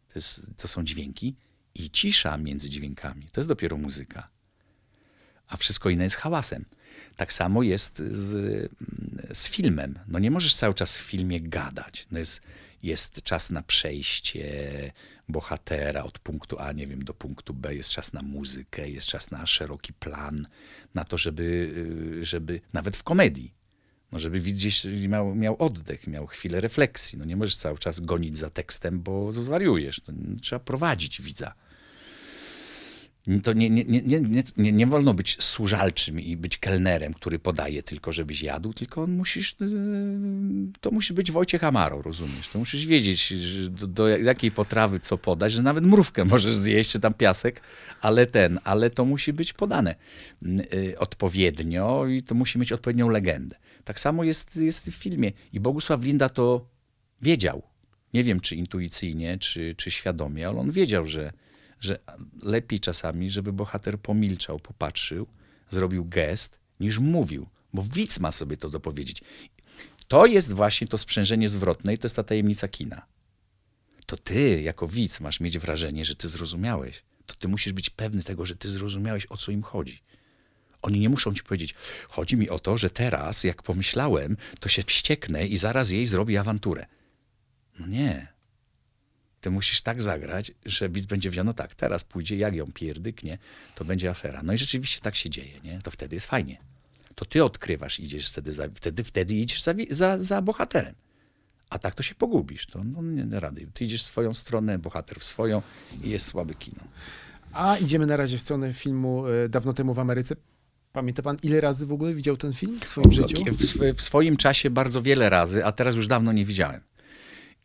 To, jest, to są dźwięki i cisza między dźwiękami. To jest dopiero muzyka. A wszystko inne jest hałasem. Tak samo jest z, z filmem. No nie możesz cały czas w filmie gadać. No jest, jest czas na przejście bohatera od punktu A, nie wiem, do punktu B. Jest czas na muzykę, jest czas na szeroki plan, na to, żeby, y, żeby nawet w komedii, no żeby widz gdzieś miał, miał oddech, miał chwilę refleksji. No nie możesz cały czas gonić za tekstem, bo zwariujesz. To trzeba prowadzić widza. To nie, nie, nie, nie, nie, wolno być służalczym i być kelnerem, który podaje tylko, żebyś jadł, tylko on musisz, yy, to musi być Wojciech Amaro, rozumiesz? To musisz wiedzieć, do, do jakiej potrawy co podać, że nawet mrówkę możesz zjeść, czy tam piasek, ale ten, ale to musi być podane yy, odpowiednio i to musi mieć odpowiednią legendę. Tak samo jest, jest w filmie i Bogusław Linda to wiedział. Nie wiem, czy intuicyjnie, czy, czy świadomie, ale on wiedział, że że lepiej czasami, żeby bohater pomilczał, popatrzył, zrobił gest, niż mówił, bo widz ma sobie to dopowiedzieć. To jest właśnie to sprzężenie zwrotne i to jest ta tajemnica kina. To ty, jako widz, masz mieć wrażenie, że ty zrozumiałeś. To ty musisz być pewny tego, że ty zrozumiałeś, o co im chodzi. Oni nie muszą ci powiedzieć, chodzi mi o to, że teraz, jak pomyślałem, to się wścieknę i zaraz jej zrobię awanturę. No nie. Ty musisz tak zagrać, że widz będzie wziął, no tak, teraz pójdzie, jak ją pierdyknie, to będzie afera. No i rzeczywiście tak się dzieje, nie? To wtedy jest fajnie. To ty odkrywasz, idziesz wtedy, za, wtedy, wtedy idziesz za, za, za bohaterem. A tak to się pogubisz. To no, nie, nie rady. Ty idziesz w swoją stronę, bohater w swoją i jest słabe kino. A idziemy na razie w stronę filmu e, Dawno temu w Ameryce. Pamięta pan, ile razy w ogóle widział ten film w swoim życiu? W, w swoim czasie bardzo wiele razy, a teraz już dawno nie widziałem.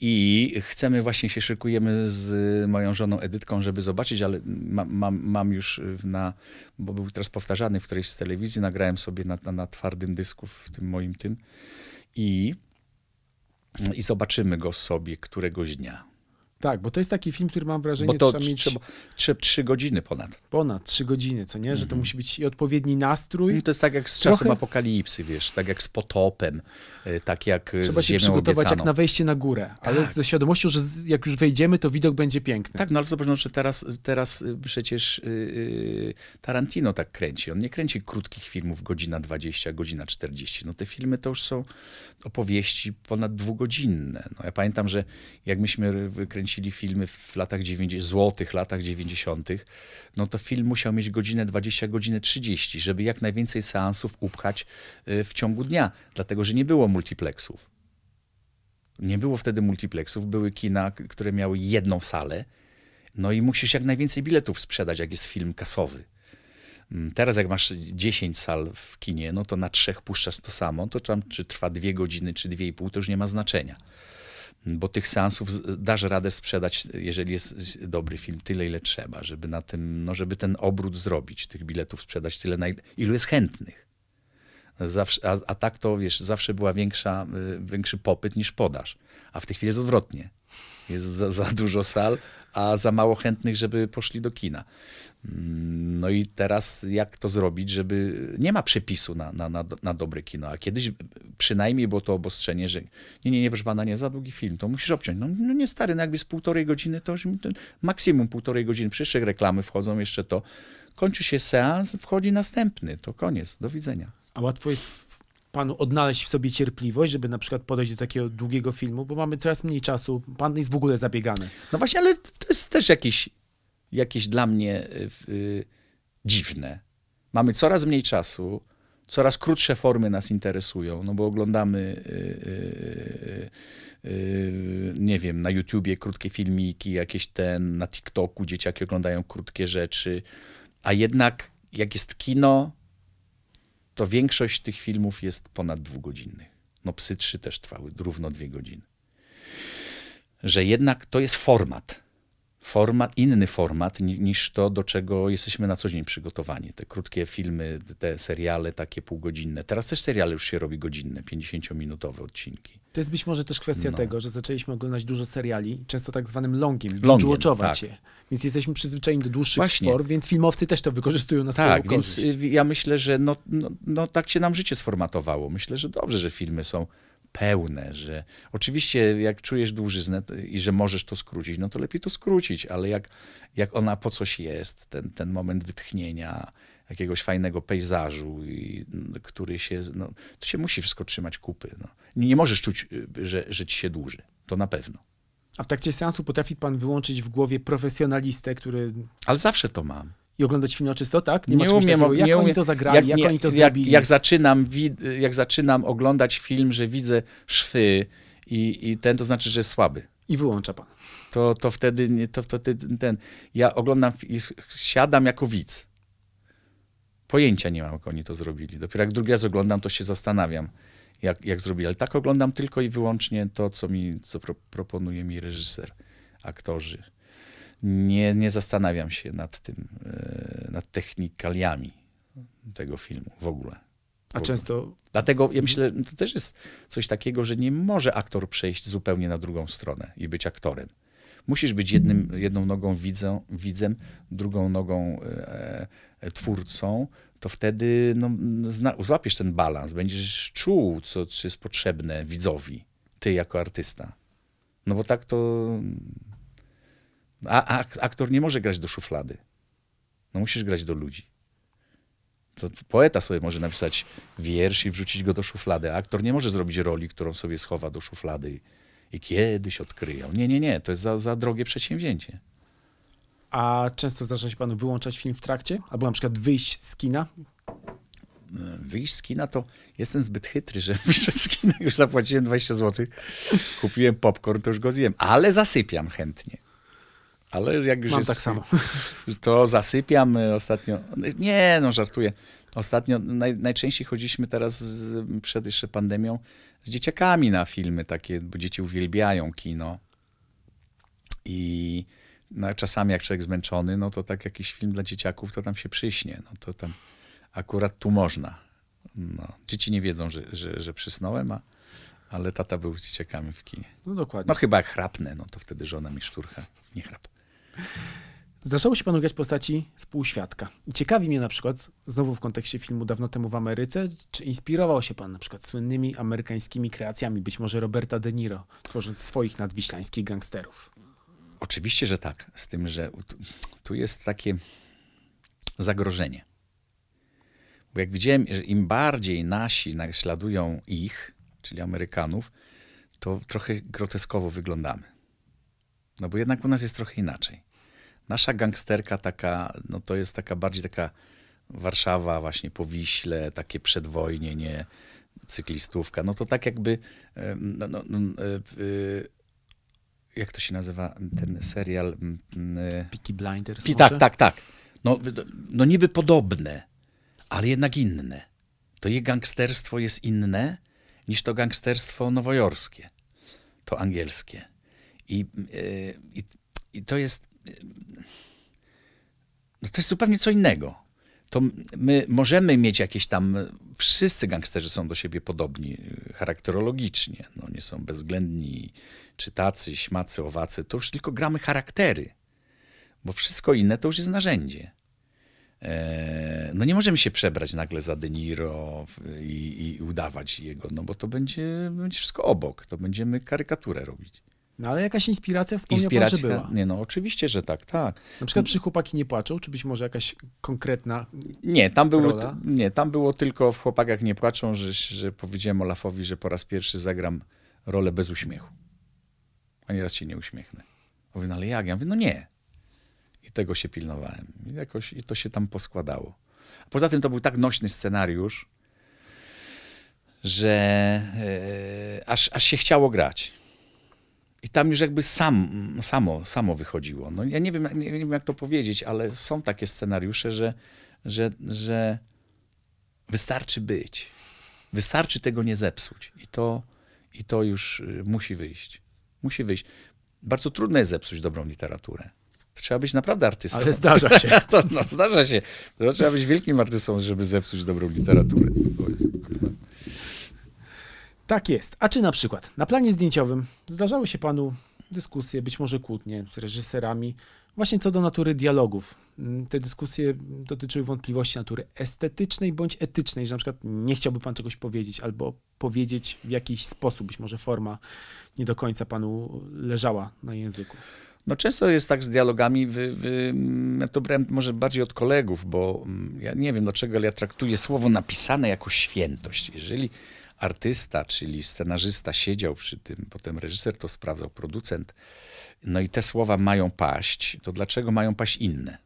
I chcemy, właśnie się szykujemy z moją żoną Edytką, żeby zobaczyć, ale ma, mam, mam już na, bo był teraz powtarzany w którejś z telewizji, nagrałem sobie na, na, na twardym dysku w tym moim tym i, i zobaczymy go sobie któregoś dnia. Tak, bo to jest taki film, który mam wrażenie, Bo to trzeba mieć trzeba, trzeba trzy godziny ponad. ponad trzy godziny, co nie? Że to musi być i odpowiedni nastrój. I to jest tak jak z czasem Trochę- apokalipsy, wiesz, tak jak z potopem, y, tak jak Trzeba z się przygotować obiecaną. jak na wejście na górę, ale Tak. ze świadomością, że jak już wejdziemy, to widok będzie piękny. Tak, no ale zobacz, no, że teraz, teraz y, przecież y, y, Tarantino tak kręci. On nie kręci krótkich filmów godzina 20, godzina 40. No te filmy to już są opowieści ponad dwugodzinne. No, ja pamiętam, że jak myśmy wykręcili filmy w latach 90, złotych latach 90., no to film musiał mieć godzinę 20, godzinę 30, żeby jak najwięcej seansów upchać y, w ciągu dnia, dlatego że nie było multiplexów. Nie było wtedy multiplexów, były kina, które miały jedną salę. No i musisz jak najwięcej biletów sprzedać, jak jest film kasowy. Mm, Teraz jak masz 10 sal w kinie, no to na trzech puszczasz to samo, to tam czy trwa dwie godziny, czy dwie i pół, to już nie ma znaczenia. Bo tych seansów dasz radę sprzedać, jeżeli jest dobry film, tyle ile trzeba, żeby na tym, no żeby ten obrót zrobić, tych biletów sprzedać tyle, na il- ilu jest chętnych. Zawsze, a, a tak to, wiesz, zawsze była większa, y, większy popyt niż podaż. A w tej chwili jest odwrotnie. Jest za, za dużo sal, a za mało chętnych, żeby poszli do kina. Mm, No i teraz jak to zrobić, żeby... Nie ma przepisu na, na, na, na dobre kino, a kiedyś przynajmniej było to obostrzenie, że nie, nie, nie, proszę pana, nie, za długi film, to musisz obciąć. No, no nie stary, no jakby z półtorej godziny, to już to maksimum półtorej godziny, przecież reklamy wchodzą, jeszcze to. Kończy się seans, wchodzi następny, to koniec, do widzenia. A łatwo jest panu odnaleźć w sobie cierpliwość, żeby na przykład podejść do takiego długiego filmu, bo mamy coraz mniej czasu. Pan jest w ogóle zabiegany. No właśnie, ale to jest też jakieś, jakieś dla mnie y, y, dziwne. Mamy coraz mniej czasu, coraz krótsze formy nas interesują, no bo oglądamy, y, y, y, nie wiem, na YouTubie krótkie filmiki, jakieś ten, na TikToku dzieciaki oglądają krótkie rzeczy, a jednak jak jest kino, to większość tych filmów jest ponad dwugodzinnych. No Psy 3 też trwały równo dwie godziny że jednak to jest format. Format, inny format ni- niż to, do czego jesteśmy na co dzień przygotowani. Te krótkie filmy, te seriale takie półgodzinne. Teraz też seriale już się robi godzinne, 50-minutowe odcinki. To jest być może też kwestia No. tego, że zaczęliśmy oglądać dużo seriali, często tak zwanym longiem, Longiem, binge-watchować tak. je. Więc jesteśmy przyzwyczajeni do dłuższych Właśnie. form, więc filmowcy też to wykorzystują na swoją Tak, więc korzyść. ja myślę, że no, no, no tak się nam życie sformatowało. Myślę, że dobrze, że filmy są pełne, że oczywiście jak czujesz dłużyznę i że możesz to skrócić, no to lepiej to skrócić, ale jak, jak ona po coś jest, ten, ten moment wytchnienia, jakiegoś fajnego pejzażu, i, który się, no, to się musi wszystko trzymać kupy. No. Nie, nie możesz czuć, y, że, że ci się dłuży, to na pewno. A w trakcie seansu potrafi pan wyłączyć w głowie profesjonalistę, który... Ale zawsze to mam. i oglądać film na czysto, tak? Nie, ma czegoś umiem, takiego. Jak nie oni umiem. to zagrali, jak, nie- oni to jak, zrobili. Jak zaczynam, wid- jak zaczynam oglądać film, że widzę szwy i, i ten, to znaczy, że jest słaby. I wyłącza pan. To, to wtedy, nie- to wtedy ten, ja oglądam siadam jako widz. Pojęcia nie mam, jak oni to zrobili. Dopiero jak drugi raz oglądam, to się zastanawiam, jak, jak zrobili. Ale tak oglądam tylko i wyłącznie to, co, mi, co pro, proponuje mi reżyser, aktorzy. Nie, nie zastanawiam się nad tym, e, nad technikaliami tego filmu w ogóle. A często Dlatego ja myślę, to też jest coś takiego, że nie może aktor przejść zupełnie na drugą stronę i być aktorem. Musisz być jednym, jedną nogą widzą, widzem, drugą nogą e, e, twórcą, to wtedy no, zna, złapiesz ten balans, będziesz czuł, co, co jest potrzebne widzowi, ty jako artysta. No bo tak to... A, a aktor nie może grać do szuflady. No musisz grać do ludzi. To poeta sobie może napisać wiersz i wrzucić go do szuflady, a aktor nie może zrobić roli, którą sobie schowa do szuflady i, kiedyś odkryją. Nie, nie, nie, to jest za, za drogie przedsięwzięcie. A często zdarza się panu wyłączać film w trakcie? Albo na przykład wyjść z kina? Wyjść z kina to jestem zbyt chytry, że wyszedł z kina, już zapłaciłem 20 zł, kupiłem popcorn, to już go zjem, ale zasypiam chętnie. Ale jak już Mam jest, tak samo. to zasypiam y, ostatnio. Nie, no żartuję. Ostatnio naj, najczęściej chodziliśmy teraz z, przed jeszcze pandemią z dzieciakami na filmy takie, bo dzieci uwielbiają kino. I no, czasami jak człowiek zmęczony, no to tak jakiś film dla dzieciaków, to tam się przyśnie. No to tam akurat tu można. No, dzieci nie wiedzą, że, że, że przysnąłem, a, ale tata był z dzieciakami w kinie. No dokładnie. No chyba jak chrapnę, no to wtedy żona mi szturcha. Nie chrap. Zdarzało się panu grać postaci współświadka. I ciekawi mnie na przykład, znowu w kontekście filmu Dawno temu w Ameryce, czy inspirował się pan na przykład słynnymi amerykańskimi kreacjami, być może Roberta De Niro, tworząc swoich nadwiślańskich gangsterów? Oczywiście, że tak. Z tym, że tu, jest takie zagrożenie. Bo jak widziałem, że im bardziej nasi naśladują ich, czyli Amerykanów, to trochę groteskowo wyglądamy. No bo jednak u nas jest trochę inaczej. Nasza gangsterka taka, no to jest taka bardziej taka Warszawa właśnie po Wiśle, takie przedwojnie, nie cyklistówka. No to tak jakby, no, no, no, e, w- jak to się nazywa ten serial? e, Peaky Blinders może? tak, tak, tak. No, no niby podobne, ale jednak inne. To je gangsterstwo jest inne niż to gangsterstwo nowojorskie, to angielskie. I, i, i to jest. No to jest zupełnie co innego. To my możemy mieć jakieś tam. Wszyscy gangsterzy są do siebie podobni yy, charakterologicznie. No, nie są bezwzględni, czy tacy, śmacy, owacy. To już tylko gramy charaktery bo wszystko inne to już jest narzędzie. E, No nie możemy się przebrać nagle za De Niro i, i udawać jego, no bo to będzie, będzie wszystko obok, to będziemy karykaturę robić. No ale jakaś inspiracja wspomniał pan, że Inspiracja? była. Nie, no oczywiście, że tak, tak. Na przykład przy Chłopaki nie płaczą, czy być może jakaś konkretna... Nie, tam było, nie, tam było tylko w Chłopakach nie płaczą, że, że powiedziałem Olafowi, że po raz pierwszy zagram rolę bez uśmiechu. Ani raz się nie uśmiechnę. On mówi, no ale jak? Ja mówię, no nie. I tego się pilnowałem. I jakoś i to się tam poskładało. Poza tym to był tak nośny scenariusz, że e, aż, aż się chciało grać. I tam już jakby sam, samo, samo wychodziło. No, ja nie wiem, nie, wiem, jak to powiedzieć, ale są takie scenariusze, że, że, że wystarczy być. Wystarczy tego nie zepsuć. I to, i to już y, musi wyjść. Musi wyjść. Bardzo trudno jest zepsuć dobrą literaturę. To trzeba być naprawdę artystą. Ale zdarza się. to, no, zdarza się. To trzeba być wielkim artystą, żeby zepsuć dobrą literaturę. Tak jest. A czy na przykład na planie zdjęciowym zdarzały się panu dyskusje, być może kłótnie z reżyserami, właśnie co do natury dialogów? Mm, Te dyskusje dotyczyły wątpliwości natury estetycznej bądź etycznej, że na przykład nie chciałby pan czegoś powiedzieć, albo powiedzieć w jakiś sposób, być może forma nie do końca panu leżała na języku. No często jest tak z dialogami, wy, wy, mm, ja to brałem może bardziej od kolegów, bo mm, ja nie wiem dlaczego, ale ja traktuję słowo napisane jako świętość. Jeżeli artysta, czyli scenarzysta siedział przy tym, potem reżyser to sprawdzał, producent, no i te słowa mają paść, to dlaczego mają paść inne?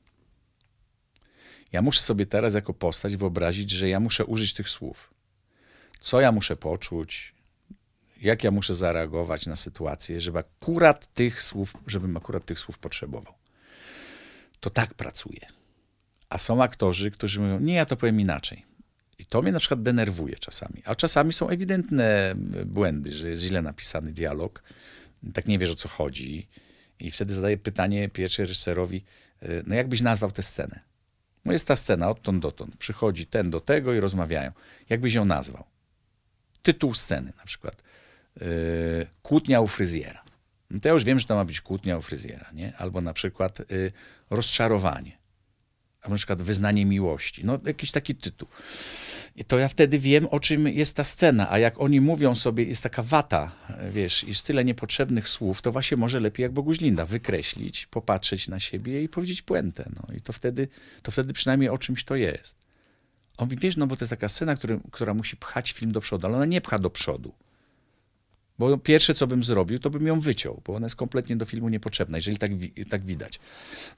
Ja muszę sobie teraz jako postać wyobrazić, że ja muszę użyć tych słów. Co ja muszę poczuć, jak ja muszę zareagować na sytuację, żeby akurat tych słów, żebym akurat tych słów potrzebował. To tak pracuje. A są aktorzy, którzy mówią, nie, ja to powiem inaczej. I to mnie na przykład denerwuje czasami. A czasami są ewidentne błędy, że jest źle napisany dialog, tak nie wiesz o co chodzi. I wtedy zadaję pytanie pierwszy reżyserowi, y, no jak byś nazwał tę scenę? No jest ta scena odtąd dotąd. Przychodzi ten do tego i rozmawiają. Jak byś ją nazwał? Tytuł sceny na przykład. Yy, kłótnia u fryzjera. No to ja już wiem, że to ma być kłótnia u fryzjera, nie? Albo na przykład yy, rozczarowanie. Albo na przykład wyznanie miłości. No jakiś taki tytuł. I to ja wtedy wiem, o czym jest ta scena, a jak oni mówią sobie, jest taka wata, wiesz, jest tyle niepotrzebnych słów, to właśnie może lepiej jak Boguźlinda wykreślić, popatrzeć na siebie i powiedzieć puentę. No i to wtedy, to wtedy przynajmniej o czymś to jest. On mówi, wiesz, no bo to jest taka scena, który, która musi pchać film do przodu, ale ona nie pcha do przodu. Bo pierwsze, co bym zrobił, to bym ją wyciął, bo ona jest kompletnie do filmu niepotrzebna, jeżeli tak, tak widać.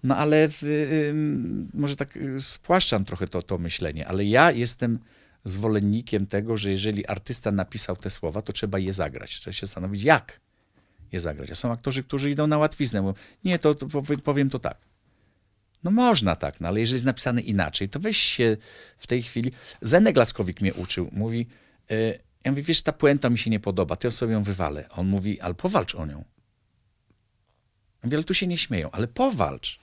No ale w, ym, może tak y, spłaszczam trochę to, to myślenie, ale ja jestem zwolennikiem tego, że jeżeli artysta napisał te słowa, to trzeba je zagrać. Trzeba się zastanowić, jak je zagrać. A są aktorzy, którzy idą na łatwiznę, bo nie, to, to powiem- powiem to tak. No można tak, no ale jeżeli jest napisane inaczej, to weź się w tej chwili... Zenek Laskowik mnie uczył, mówi, y, ja mówię, wiesz, ta puenta mi się nie podoba, to ja sobie ją wywalę. On mówi, ale powalcz o nią. Ja mówię, ale tu się nie śmieją, ale powalcz.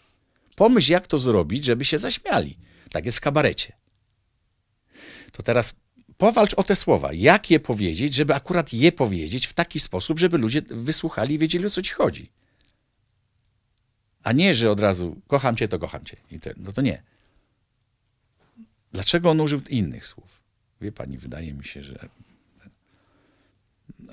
Pomyśl, jak to zrobić, żeby się zaśmiali. Tak jest w kabarecie. To teraz powalcz o te słowa. Jak je powiedzieć, żeby akurat je powiedzieć w taki sposób, żeby ludzie wysłuchali i wiedzieli, o co ci chodzi. A nie, że od razu kocham cię, to kocham cię. No to nie. Dlaczego on użył innych słów? Wie pani, wydaje mi się, że.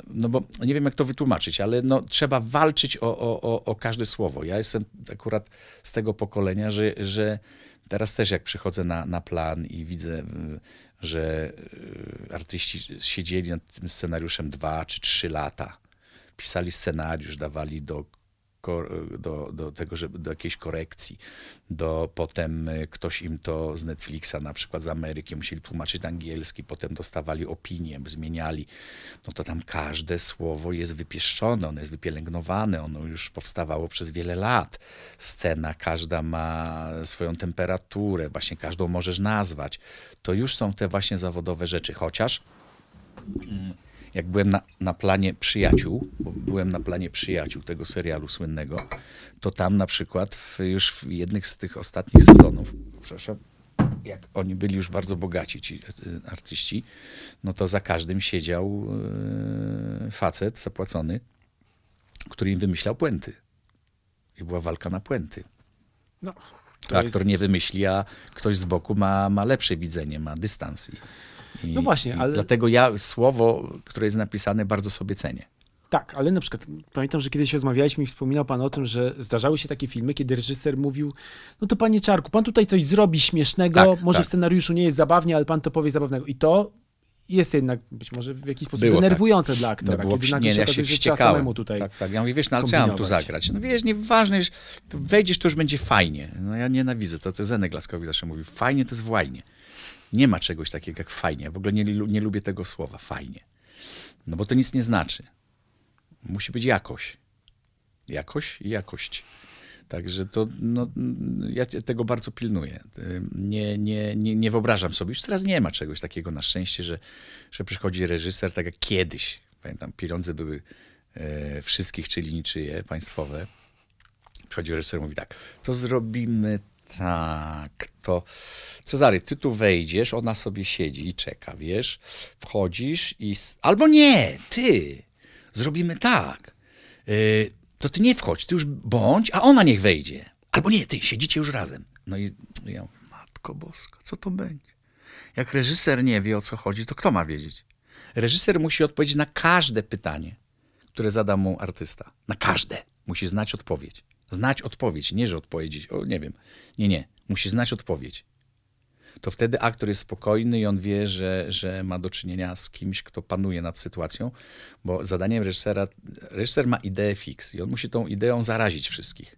No bo nie wiem, jak to wytłumaczyć, ale no, trzeba walczyć o, o, o, każde słowo. Ja jestem akurat z tego pokolenia, że, że teraz też jak przychodzę na, na plan i widzę, że y, artyści siedzieli nad tym scenariuszem dwa czy trzy lata, pisali scenariusz, dawali do do, do tego, żeby do jakiejś korekcji, do potem y, ktoś im to z Netflixa, na przykład z Ameryki, musieli tłumaczyć na angielski, potem dostawali opinię, zmieniali, no to tam każde słowo jest wypieszczone, ono jest wypielęgnowane, ono już powstawało przez wiele lat. Scena każda ma swoją temperaturę, właśnie każdą możesz nazwać. To już są te właśnie zawodowe rzeczy, chociaż jak byłem na, na planie Przyjaciół, bo byłem na planie Przyjaciół tego serialu słynnego, to tam na przykład w, już w jednych z tych ostatnich sezonów, przepraszam, jak oni byli już bardzo bogaci, ci y, artyści, no to za każdym siedział y, facet zapłacony, który im wymyślał puenty. I była walka na puenty. No, To aktor nie wymyśli, a ktoś z boku ma, ma lepsze widzenie, ma dystans. I, No właśnie, ale- Dlatego ja słowo, które jest napisane, bardzo sobie cenię. Tak, ale na przykład pamiętam, że kiedyś rozmawialiśmy i wspominał pan o tym, że zdarzały się takie filmy, kiedy reżyser mówił, no to panie Czarku, pan tutaj coś zrobi śmiesznego, Tak, może tak. w scenariuszu nie jest zabawnie, ale pan to powie zabawnego. I to jest jednak być może w jakiś sposób Było tak. denerwujące dla aktora, No było kiedy nagle nie, się ja okazuje, się wściekałem. samemu tutaj Tak, tak. Ja mówię, wiesz, no ale co ja mam tu zagrać? No wiesz, nieważne, że to wejdziesz, to już będzie fajnie. No ja nienawidzę, to, to Zenek Laskowicz zawsze mówi, fajnie to jest włajnie. Nie ma czegoś takiego jak fajnie. W ogóle nie, nie lubię tego słowa, fajnie. No bo to nic nie znaczy. Musi być jakość. Jakość i jakość. Także to, no, ja tego bardzo pilnuję. Nie, nie, nie, nie wyobrażam sobie, już teraz nie ma czegoś takiego na szczęście, że, że przychodzi reżyser, tak jak kiedyś. Pamiętam, pieniądze były e, wszystkich, czyli niczyje, państwowe. Przychodzi reżyser i mówi tak, to zrobimy tak, to Cezary, ty tu wejdziesz, ona sobie siedzi i czeka, wiesz, wchodzisz i... Albo nie, ty, zrobimy tak, y, to ty nie wchodź, ty już bądź, a ona niech wejdzie. Albo nie, ty, siedzicie już razem. No i ja matko boska, co to będzie? Jak reżyser nie wie, o co chodzi, to kto ma wiedzieć? Reżyser musi odpowiedzieć na każde pytanie, które zada mu artysta. Na każde. Musi znać odpowiedź. Znać odpowiedź, nie że odpowiedzieć, o nie wiem. Nie, nie. Musi znać odpowiedź. To wtedy aktor jest spokojny i on wie, że, że ma do czynienia z kimś, kto panuje nad sytuacją, bo zadaniem reżysera, reżyser ma ideę fix i on musi tą ideą zarazić wszystkich.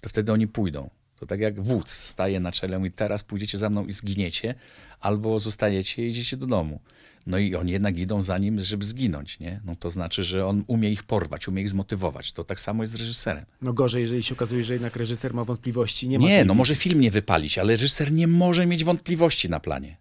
To wtedy oni pójdą. To tak jak wódz staje na czele i teraz pójdziecie za mną i zginiecie, albo zostajecie i idziecie do domu. No i oni jednak idą za nim, żeby zginąć, nie? No to znaczy, że on umie ich porwać, umie ich zmotywować. To tak samo jest z reżyserem. No gorzej, jeżeli się okazuje, że jednak reżyser ma wątpliwości. Nie, ma Nie, tej no może film nie wypalić, ale reżyser nie może mieć wątpliwości na planie.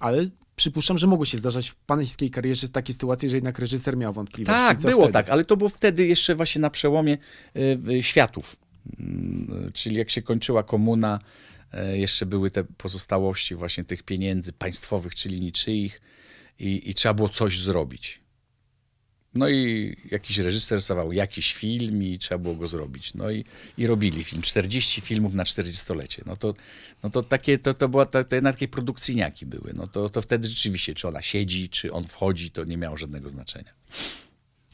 Ale przypuszczam, że mogły się zdarzać w pańskiej karierze takie sytuacje, że jednak reżyser miał wątpliwości. Tak, było wtedy? tak, ale to było wtedy jeszcze właśnie na przełomie y, y, światów. Mm, Czyli jak się kończyła komuna, y, jeszcze były te pozostałości właśnie tych pieniędzy państwowych, czyli niczyich i, i trzeba było coś zrobić. No i jakiś reżyser stawał jakiś film i trzeba było go zrobić. No i, i robili film. 40 filmów na 40-lecie. No to, no to takie, to, to była, to, to jednak takie produkcyjniaki były. No to, to wtedy rzeczywiście, czy ona siedzi, czy on wchodzi, to nie miało żadnego znaczenia.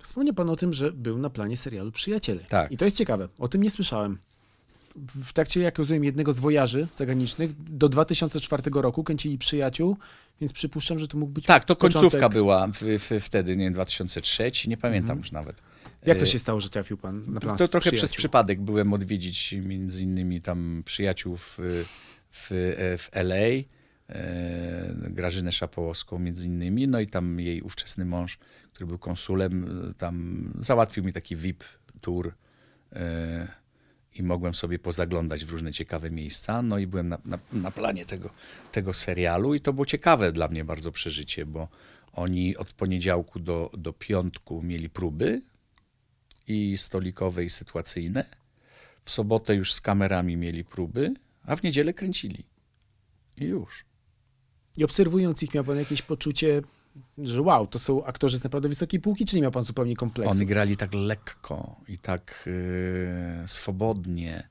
Wspomniał pan o tym, że był na planie serialu Przyjaciele. Tak. I to jest ciekawe. O tym nie słyszałem. W trakcie, jak rozumiem, jednego z wojaży zagranicznych do 2004 roku kręcili Przyjaciół, więc przypuszczam, że to mógł być Tak, to końcówka początek. była w, w, wtedy, nie wiem, 2003, nie pamiętam już nawet. Jak to się stało, że trafił pan na plan To trochę przez Przyjaciół? przypadek byłem odwiedzić między innymi tam przyjaciół w, w, w LA, e, Grażynę Szapołowską między innymi, no i tam jej ówczesny mąż, który był konsulem, e, tam załatwił mi taki VIP tour e, i mogłem sobie pozaglądać w różne ciekawe miejsca, no i byłem na, na, na planie tego, tego serialu i to było ciekawe dla mnie bardzo przeżycie, bo oni od poniedziałku do, do piątku mieli próby, i stolikowe, i sytuacyjne. W sobotę już z kamerami mieli próby, a w niedzielę kręcili. I już. I obserwując ich, miał pan jakieś poczucie, że wow, to są aktorzy z naprawdę wysokiej półki, czy nie miał pan zupełnie kompleksu? Oni grali tak lekko i tak e, swobodnie.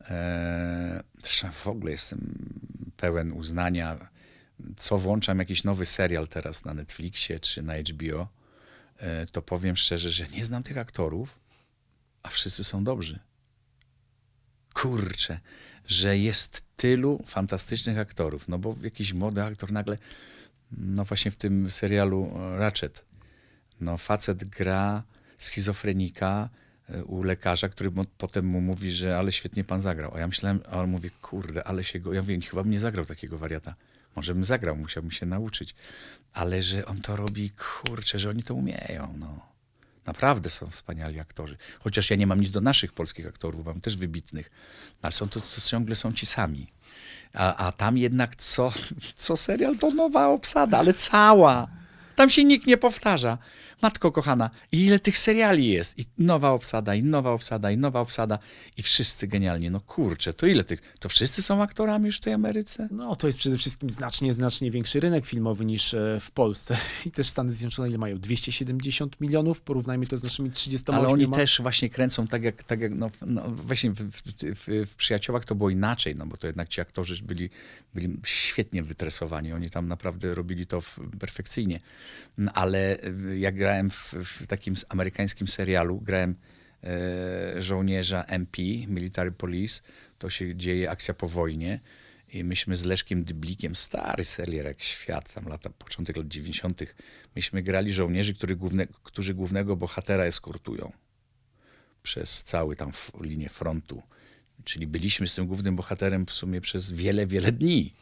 E, zresztą w ogóle jestem pełen uznania. Co włączam jakiś nowy serial teraz na Netflixie czy na HBO, e, to powiem szczerze, że nie znam tych aktorów, a wszyscy są dobrzy. Kurczę, że jest tylu fantastycznych aktorów. No bo jakiś młody aktor nagle, no właśnie w tym serialu e, Ratchet, no facet gra schizofrenika e, u lekarza, który potem mu mówi, że ale świetnie pan zagrał. A ja myślałem, a on mówi, kurde, ale się go, ja mówię, chyba bym nie zagrał takiego wariata. Może bym zagrał, musiałbym się nauczyć. Ale że on to robi, kurczę, że oni to umieją, no. Naprawdę są wspaniali aktorzy. Chociaż ja nie mam nic do naszych polskich aktorów, mam też wybitnych. Ale są to, to ciągle są ci sami. A, a tam jednak co, co serial to nowa obsada, ale cała. Tam się nikt nie powtarza. Matko kochana, ile tych seriali jest? I nowa obsada, i nowa obsada, i nowa obsada. I wszyscy genialnie. No kurczę, to ile tych? To wszyscy są aktorami już w tej Ameryce? No, to jest przede wszystkim znacznie, znacznie większy rynek filmowy niż e, w Polsce. I też Stany Zjednoczone ile mają? 270 milionów? Porównajmy to z naszymi 38. Ale oni też właśnie kręcą tak jak, tak jak no, no właśnie w, w, w, w Przyjaciołach to było inaczej, no bo to jednak ci aktorzy byli, byli świetnie wytresowani. Oni tam naprawdę robili to perfekcyjnie. No, ale y, jak grałem w, w takim amerykańskim serialu, grałem e, żołnierza MP, Military Police, to się dzieje akcja po wojnie. I myśmy z Leszkiem Dyblikiem, stary serial jak świat, tam lata, początek lat 90., myśmy grali żołnierzy, który główne, którzy głównego bohatera eskortują przez cały tam linię frontu. Czyli byliśmy z tym głównym bohaterem w sumie przez wiele, wiele dni.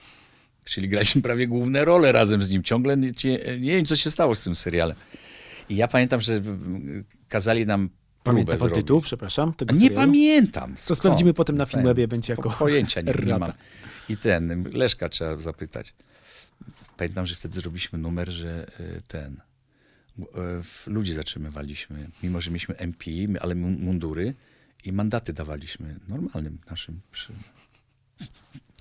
Czyli graliśmy prawie główne role razem z nim. Ciągle nie, nie wiem, co się stało z tym serialem. I ja pamiętam, że kazali nam Pamięta pan tytuł, przepraszam? Tego Nie serialu? pamiętam. To skąd. sprawdzimy potem na Filmwebie, będzie jako po- Pojęcia nie, nie mam. I ten, Leszka trzeba zapytać. Pamiętam, że wtedy zrobiliśmy numer, że y, ten, y, ludzi zatrzymywaliśmy, mimo że mieliśmy MP, ale mu- mundury i mandaty dawaliśmy normalnym naszym. Przy...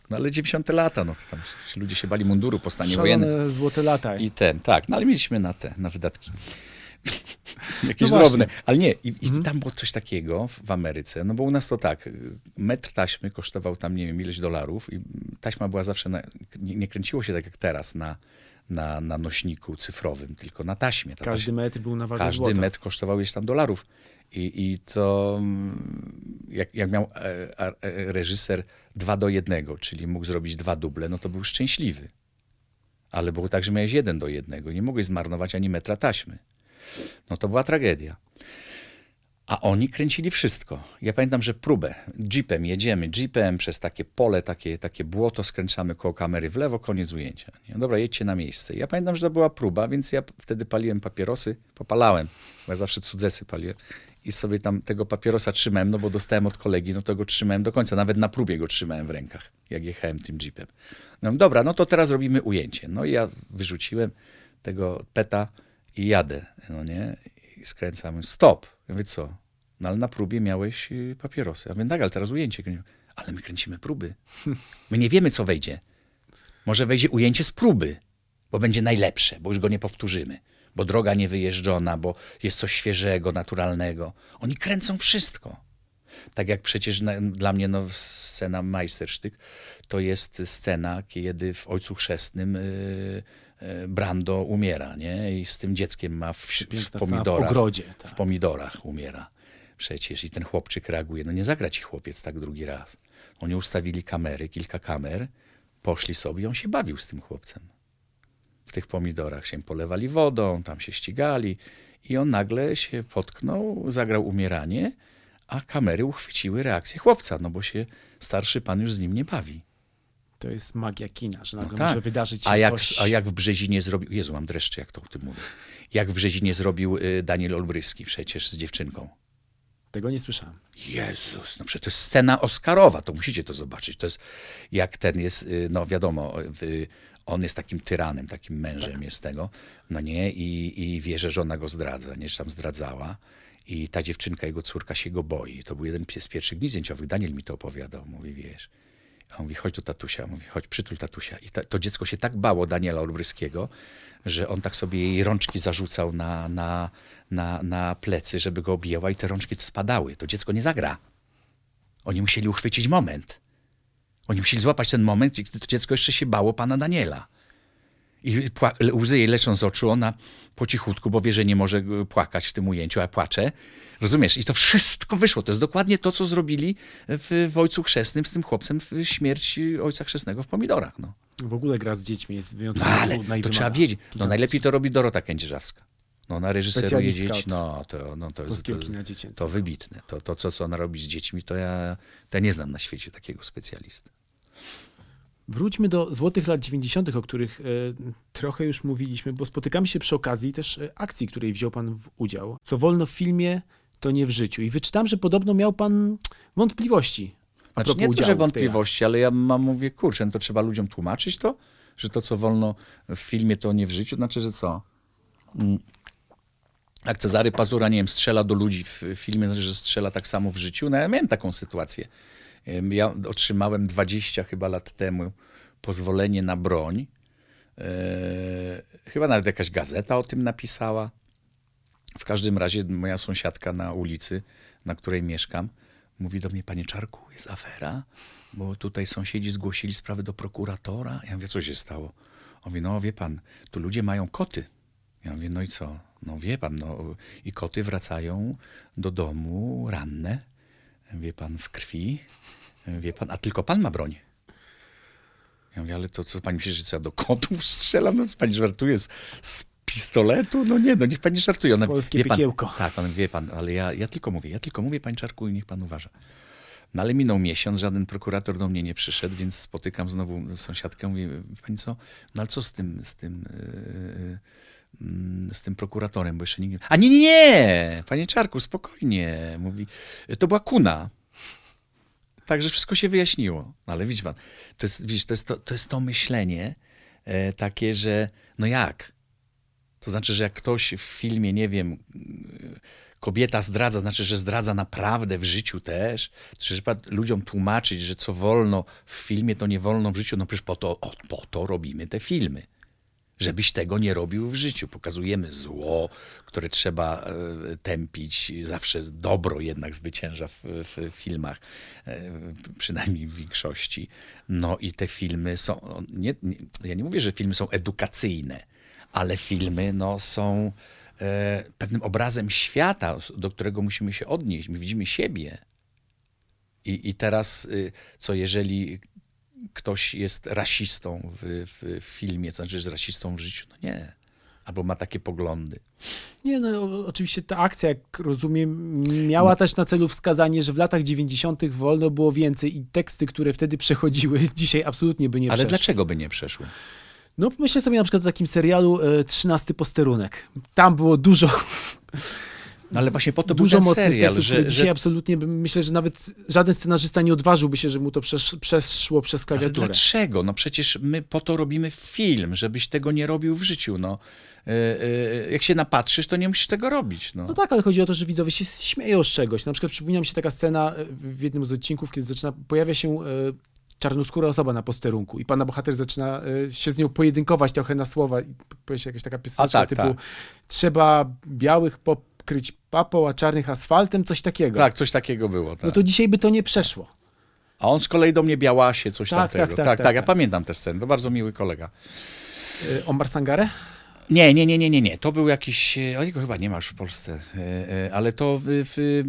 No ale 90 lata, no to tam ludzie się bali munduru po stanie wojennym. Szalone złote lata. I ten, tak, no ale mieliśmy na te, na wydatki. Jakieś No drobne. Ale nie, i, i tam było coś takiego w, Ameryce, no bo u nas to tak, metr taśmy kosztował tam, nie wiem, ileś dolarów i taśma była zawsze, na, nie, nie kręciło się tak jak teraz na, na, na nośniku cyfrowym, tylko na taśmie. Ta Każdy taśma- metr był na wagę każdy złota. metr kosztował ileś tam dolarów. I, i to mm, jak, jak miał e, e, reżyser dwa do jednego, czyli mógł zrobić dwa duble, no to był szczęśliwy. Ale było tak, że miałeś jeden do jednego nie mogłeś zmarnować ani metra taśmy. No to była tragedia. A oni kręcili wszystko. Ja pamiętam, że próbę. Jeepem jedziemy, jeepem przez takie pole, takie, takie błoto, skręcamy koło kamery w lewo, koniec ujęcia. Nie? Dobra, jedźcie na miejsce. Ja pamiętam, że to była próba, więc ja wtedy paliłem papierosy, popalałem, bo ja zawsze cudzesy paliłem. I sobie tam tego papierosa trzymałem, no bo dostałem od kolegi, no to go trzymałem do końca. Nawet na próbie go trzymałem w rękach, jak jechałem tym jeepem. No dobra, no to teraz robimy ujęcie. No i ja wyrzuciłem tego peta i jadę, no nie? I skręcam. Stop. Ja mówię, co? No ale na próbie miałeś y, papierosy. Ja mówię, tak, ale teraz ujęcie. Ale my kręcimy próby. My nie wiemy, co wejdzie. Może wejdzie ujęcie z próby, bo będzie najlepsze, bo już go nie powtórzymy. Bo droga niewyjeżdżona, bo jest coś świeżego, naturalnego. Oni kręcą wszystko. Tak jak przecież na, dla mnie no, scena Majstersztyk to jest scena, kiedy w Ojcu Chrzestnym y, y, Brando umiera, nie? I z tym dzieckiem ma w, w scena w pomidorach. ogrodzie, tak. W pomidorach umiera. Przecież i ten chłopczyk reaguje. No nie zagra ci chłopiec tak drugi raz. Oni ustawili kamery, kilka kamer, poszli sobie i on się bawił z tym chłopcem. W tych pomidorach się polewali wodą, tam się ścigali i on nagle się potknął, zagrał umieranie, a kamery uchwyciły reakcję chłopca, no bo się starszy pan już z nim nie bawi. To jest magia kina, że nagle No tak. może wydarzyć się a jak, coś... a jak w Brzezinie zrobił, Jezu, mam dreszcze, jak to o tym mówię. Jak w Brzezinie zrobił y, Daniel Olbryski przecież z dziewczynką. Tego nie słyszałem. Jezus, no przecież to jest scena Oscarowa, to musicie to zobaczyć. To jest, jak ten jest, y, no wiadomo, on jest takim tyranem, takim mężem Tak. jest tego, no nie, i, i wie, że żona go zdradza, nie, że tam zdradzała. I ta dziewczynka, jego córka się go boi. To był jeden z pierwszych dni zdjęciowych. Daniel mi to opowiadał. Mówi, wiesz. A on mówi, chodź do tatusia. Mówi, chodź, przytul tatusia. I ta, to dziecko się tak bało Daniela Olbryskiego, że on tak sobie jej rączki zarzucał na, na, na, na plecy, żeby go obijała i te rączki spadały. To dziecko nie zagra. Oni musieli uchwycić moment. Oni musieli złapać ten moment, gdy to dziecko jeszcze się bało pana Daniela. I łzy jej leczą z oczu, ona po cichutku, bo wie, że nie może y, płakać w tym ujęciu, a płacze. Rozumiesz? I to wszystko wyszło. To jest dokładnie to, co zrobili w, w Ojcu Chrzestnym z tym chłopcem w śmierć Ojca Chrzestnego w pomidorach. No, W ogóle gra z dziećmi jest no wyjątkowo ale trudna i to trzeba wiedzieć. No najlepiej to robi Dorota Kędzierzawska. No ona reżyseruje dzieci, no to, no, to jest to, to wybitne. To, to co, co ona robi z dziećmi, to ja, to ja nie znam na świecie takiego specjalisty. Wróćmy do złotych lat 90., o których e, trochę już mówiliśmy, bo spotykamy się przy okazji też e, akcji, której wziął pan w udział. Co wolno w filmie, to nie w życiu. I wyczytałem, że podobno miał pan wątpliwości. A Znaczy nie to, udziału że w tej wątpliwości, ale ja mam, mówię, kurczę, no to trzeba ludziom tłumaczyć to, że to, co wolno w filmie, to nie w życiu. Znaczy, że co? Mm. Jak Cezary Pazura, nie wiem, strzela do ludzi w filmie, znaczy, że strzela tak samo w życiu. No ja miałem taką sytuację. Ja otrzymałem 20 chyba lat temu pozwolenie na broń. E, chyba nawet jakaś gazeta o tym napisała. W każdym razie moja sąsiadka na ulicy, na której mieszkam, mówi do mnie, panie Czarku, jest afera, bo tutaj sąsiedzi zgłosili sprawę do prokuratora. Ja mówię, co się stało? On mówi, no wie pan, tu ludzie mają koty. Ja mówię, no i co? No wie pan, no i koty wracają do domu ranne, wie pan, w krwi, wie pan, a tylko pan ma broń. Ja mówię, ale to co pani myśli, że co ja do kotów strzelam? No pani żartuje z, z pistoletu? No nie, no niech pani żartuje. Ona, Polskie pan, piekiełko. Tak, on wie pan, ale ja, ja tylko mówię, ja tylko mówię, panie Czarku, i niech pan uważa. No ale minął miesiąc, żaden prokurator do mnie nie przyszedł, więc spotykam znowu sąsiadkę, mówię, pani co, no ale co z tym, z tym, yy, z tym prokuratorem, bo jeszcze nie... A nie, nie, nie, panie Czarku, spokojnie, mówi, to była kuna. Także wszystko się wyjaśniło. No ale widzi pan, to jest, widzisz, to jest to, to, jest to myślenie e, takie, że no jak? To znaczy, że jak ktoś w filmie, nie wiem, y, kobieta zdradza, znaczy, że zdradza naprawdę w życiu też. Trzeba ludziom tłumaczyć, że co wolno w filmie, to nie wolno w życiu. No przecież po to, o, po to robimy te filmy. Żebyś tego nie robił w życiu. Pokazujemy zło, które trzeba e, tępić. Zawsze dobro jednak zwycięża w, w filmach, e, przynajmniej w większości. No i te filmy są. Nie, nie, ja nie mówię, że filmy są edukacyjne, ale filmy no, są e, pewnym obrazem świata, do którego musimy się odnieść. My widzimy siebie. I, i teraz, y, co jeżeli ktoś jest rasistą w, w, filmie, to znaczy, że jest rasistą w życiu? No nie. Albo ma takie poglądy. Nie, no oczywiście ta akcja, jak rozumiem, miała No. też na celu wskazanie, że w latach 90. wolno było więcej i teksty, które wtedy przechodziły, dzisiaj absolutnie by nie Ale przeszły. dlaczego by nie przeszły? No myślę sobie na przykład o takim serialu e, 13 posterunek. Tam było dużo, No ale właśnie po to dużo był ten serial, tekstów, że, dzisiaj że absolutnie bym- myślę, że nawet żaden scenarzysta nie odważyłby się, żeby mu to przesz, przeszło przez Ale klawiaturę. dlaczego? No przecież my po to robimy film, żebyś tego nie robił w życiu. No. E, e, jak się napatrzysz, to nie musisz tego robić. No. No tak, ale chodzi o to, że widzowie się śmieją z czegoś. Na przykład przypomina mi się taka scena e, w jednym z odcinków, kiedy zaczyna, pojawia się czarnoskóra osoba na posterunku i pana bohater zaczyna się z nią pojedynkować trochę na słowa i pojawia się jakaś taka piosenka tak, typu tak. trzeba białych pokryć papą, a czarnych asfaltem, coś takiego. Tak, coś takiego było. Tak. No to dzisiaj by to nie przeszło. A on z kolei do mnie Białasie, coś Tak, tamtego. tak, tak, tak, tak, ja tak. pamiętam tę scenę, to bardzo miły kolega. E, Omar Sangare? Nie, nie, nie, nie, nie, nie. To był jakiś. e, O jego chyba nie ma już w Polsce, e, e, ale to w,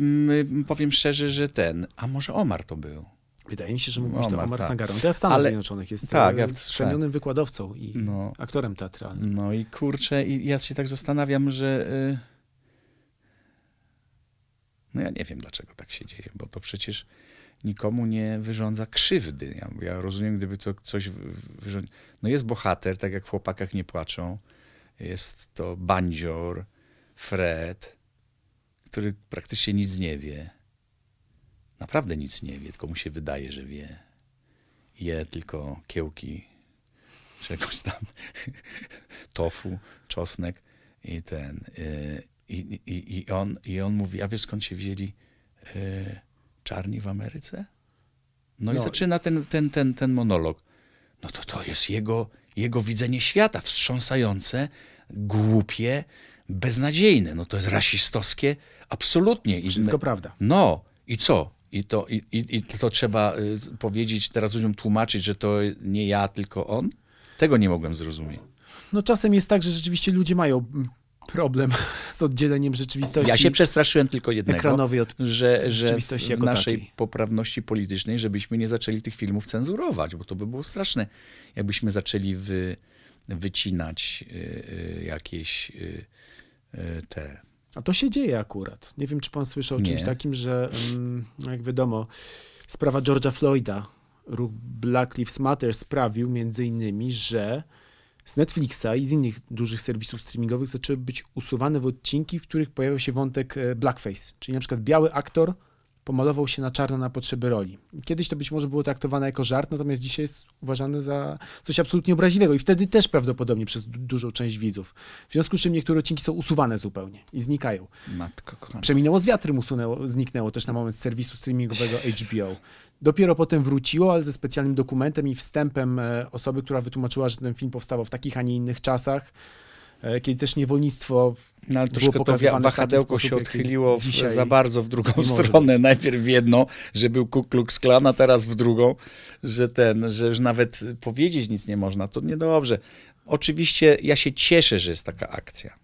powiem szczerze, że ten. A może Omar to był? Wydaje mi się, że mógł być to Omar, tak. Sangarą. Teraz w Stanach Ale- Zjednoczonych jest tak, tak, ja cenionym wykładowcą i No. aktorem teatralnym. No i kurczę, i ja się tak zastanawiam, że. No ja nie wiem, dlaczego tak się dzieje, bo to przecież nikomu nie wyrządza krzywdy. Ja, ja rozumiem, gdyby to coś. No jest bohater, tak jak w chłopakach nie płaczą. Jest to bandzior, Fred, który praktycznie nic nie wie. Naprawdę nic nie wie, tylko mu się wydaje, że wie. Je tylko kiełki czegoś tam, tofu, czosnek i ten. y, I, i, i, on, I on mówi, a wiesz skąd się wzięli y, czarni w Ameryce? No, i No. zaczyna ten, ten, ten, ten monolog. No to to jest jego, jego widzenie świata, wstrząsające, głupie, beznadziejne. No to jest rasistowskie, absolutnie. I Wszystko my- prawda. no i co? I to, i, i, I to trzeba z- powiedzieć, teraz ludziom tłumaczyć, że to nie ja, tylko on? Tego nie mogłem zrozumieć. No czasem jest tak, że rzeczywiście ludzie mają problem z oddzieleniem rzeczywistości Ja się przestraszyłem tylko jednego, ekranowej od że, że w naszej takiej. poprawności politycznej, żebyśmy nie zaczęli tych filmów cenzurować, bo to by było straszne, jakbyśmy zaczęli wy, wycinać y, y, jakieś y, y, te... A to się dzieje akurat. Nie wiem, czy pan słyszał o czymś Nie. takim, że mm, jak wiadomo, sprawa George'a Floyda, ruch Black Lives Matter sprawił między innymi, że z Netflixa i z innych dużych serwisów streamingowych zaczęły być usuwane w odcinki, w których pojawiał się wątek e, blackface, czyli na przykład biały aktor pomalował się na czarno na potrzeby roli. Kiedyś to być może było traktowane jako żart, natomiast dzisiaj jest uważane za coś absolutnie obraźliwego i wtedy też prawdopodobnie przez du- dużą część widzów. W związku z czym niektóre odcinki są usuwane zupełnie i znikają. Matko kochana. Przeminęło z wiatrem usunęło, zniknęło też na moment z serwisu streamingowego HBO. Dopiero potem wróciło, ale ze specjalnym dokumentem i wstępem e, osoby, która wytłumaczyła, że ten film powstawał w takich, a nie innych czasach, kiedy też niewolnictwo No ale troszkę to wahadełko sposób, się odchyliło w, za bardzo w drugą stronę. Najpierw w jedną, że był Ku Klux Klan, a teraz w drugą, że ten, że już nawet powiedzieć nic nie można. To niedobrze. Oczywiście ja się cieszę, że jest taka akcja.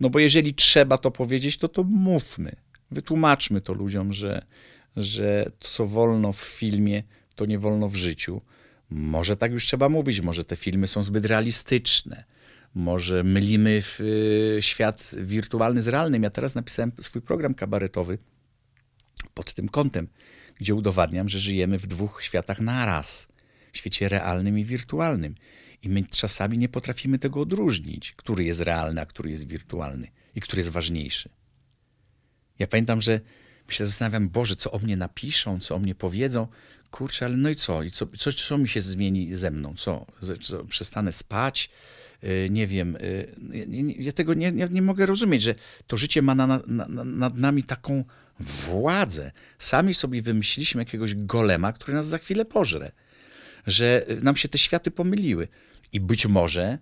No bo jeżeli trzeba to powiedzieć, to to mówmy. Wytłumaczmy to ludziom, że, że to, co wolno w filmie, to nie wolno w życiu. Może tak już trzeba mówić, może te filmy są zbyt realistyczne. Może mylimy y, świat wirtualny z realnym. Ja teraz napisałem swój program kabaretowy pod tym kątem, gdzie udowadniam, że żyjemy w dwóch światach naraz. W świecie realnym i wirtualnym. I my czasami nie potrafimy tego odróżnić, który jest realny, a który jest wirtualny i który jest ważniejszy. Ja pamiętam, że się zastanawiam, Boże, co o mnie napiszą, co o mnie powiedzą. Kurczę, ale no i co? I co, co, co mi się zmieni ze mną? Co? Co przestanę spać? Yy, Nie wiem. nie- Ja tego nie, nie, mogę rozumieć, że to życie ma na, na, na, nad nami taką władzę. Sami sobie wymyśliliśmy jakiegoś golema, który nas za chwilę pożre. Że y, nam się te światy pomyliły. I być może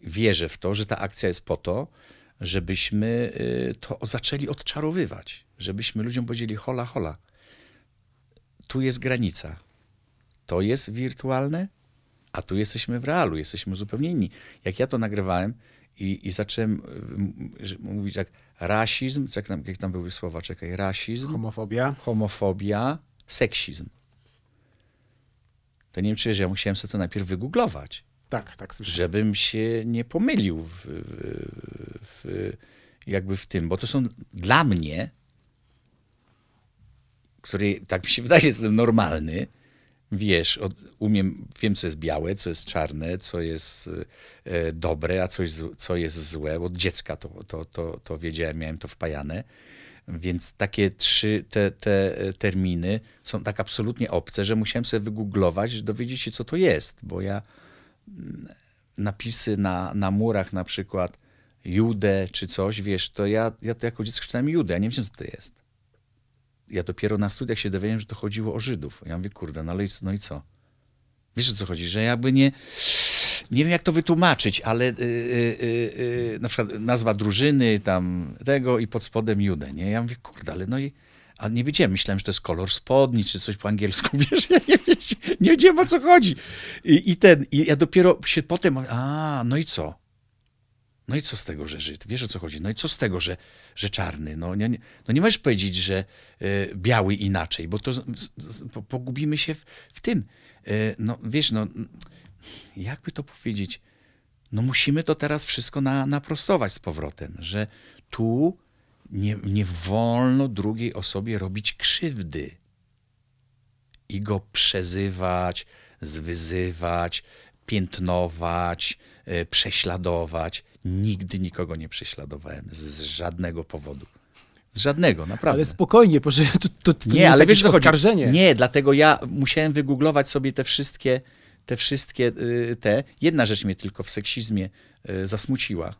wierzę w to, że ta akcja jest po to, żebyśmy y, to zaczęli odczarowywać. Żebyśmy ludziom powiedzieli: hola, hola, tu jest granica. To jest wirtualne, a tu jesteśmy w realu, jesteśmy zupełnie inni. Jak ja to nagrywałem i, i zacząłem y, m- że- mówić tak, rasizm, jak tam, jak tam były słowa, czekaj, rasizm, homofobia. homofobia, seksizm. To nie wiem, czy wiesz, ja musiałem sobie to najpierw wygooglować Tak, tak słyszę. żebym się nie pomylił w, w, w, jakby w tym, bo to są dla mnie, który, tak mi się wydaje, jestem normalny, wiesz, od, umiem, wiem, co jest białe, co jest czarne, co jest e, dobre, a co jest, co jest złe. Od dziecka to, to, to, to wiedziałem, miałem to wpajane. Więc takie trzy te, te e, terminy są tak absolutnie obce, że musiałem sobie wygooglować, dowiedzieć się, co to jest, bo ja napisy na, na murach na przykład Judę czy coś, wiesz, to ja, ja to jako dziecko czytałem Judę, ja nie wiem, co to jest. Ja dopiero na studiach się dowiedziałem, że to chodziło o Żydów. Ja mówię, kurde, no, ale i, no i co? Wiesz, o co chodzi? Że jakby nie... Nie wiem, jak to wytłumaczyć, ale y, y, y, na przykład nazwa drużyny tam tego i pod spodem Judę, nie? Ja mówię, kurde, ale no i... A nie wiedziałem, myślałem, że to jest kolor spodni, czy coś po angielsku, wiesz, ja nie, wiedziałem- nie wiedziałem, o co chodzi. I, i ten, i ja dopiero się potem, a, no i co? No i co z tego, że Żyd? Wiesz o co chodzi? No i co z tego, że, że czarny? No nie, no nie możesz powiedzieć, że y, biały inaczej, bo to z, z, po- pogubimy się w, w tym. Y, no wiesz, no jakby to powiedzieć? No musimy to teraz wszystko na, naprostować z powrotem, że tu nie, nie wolno drugiej osobie robić krzywdy i go przezywać, zwyzywać, piętnować, e, prześladować. Nigdy nikogo nie prześladowałem z, żadnego powodu. Z żadnego, naprawdę. Ale spokojnie, proszę, to, to, to nie, nie, ale wiesz, chodzi. oskarżenie. Nie, dlatego ja musiałem wygooglować sobie te wszystkie, te wszystkie y, te. Jedna rzecz mnie tylko w seksizmie y, zasmuciła,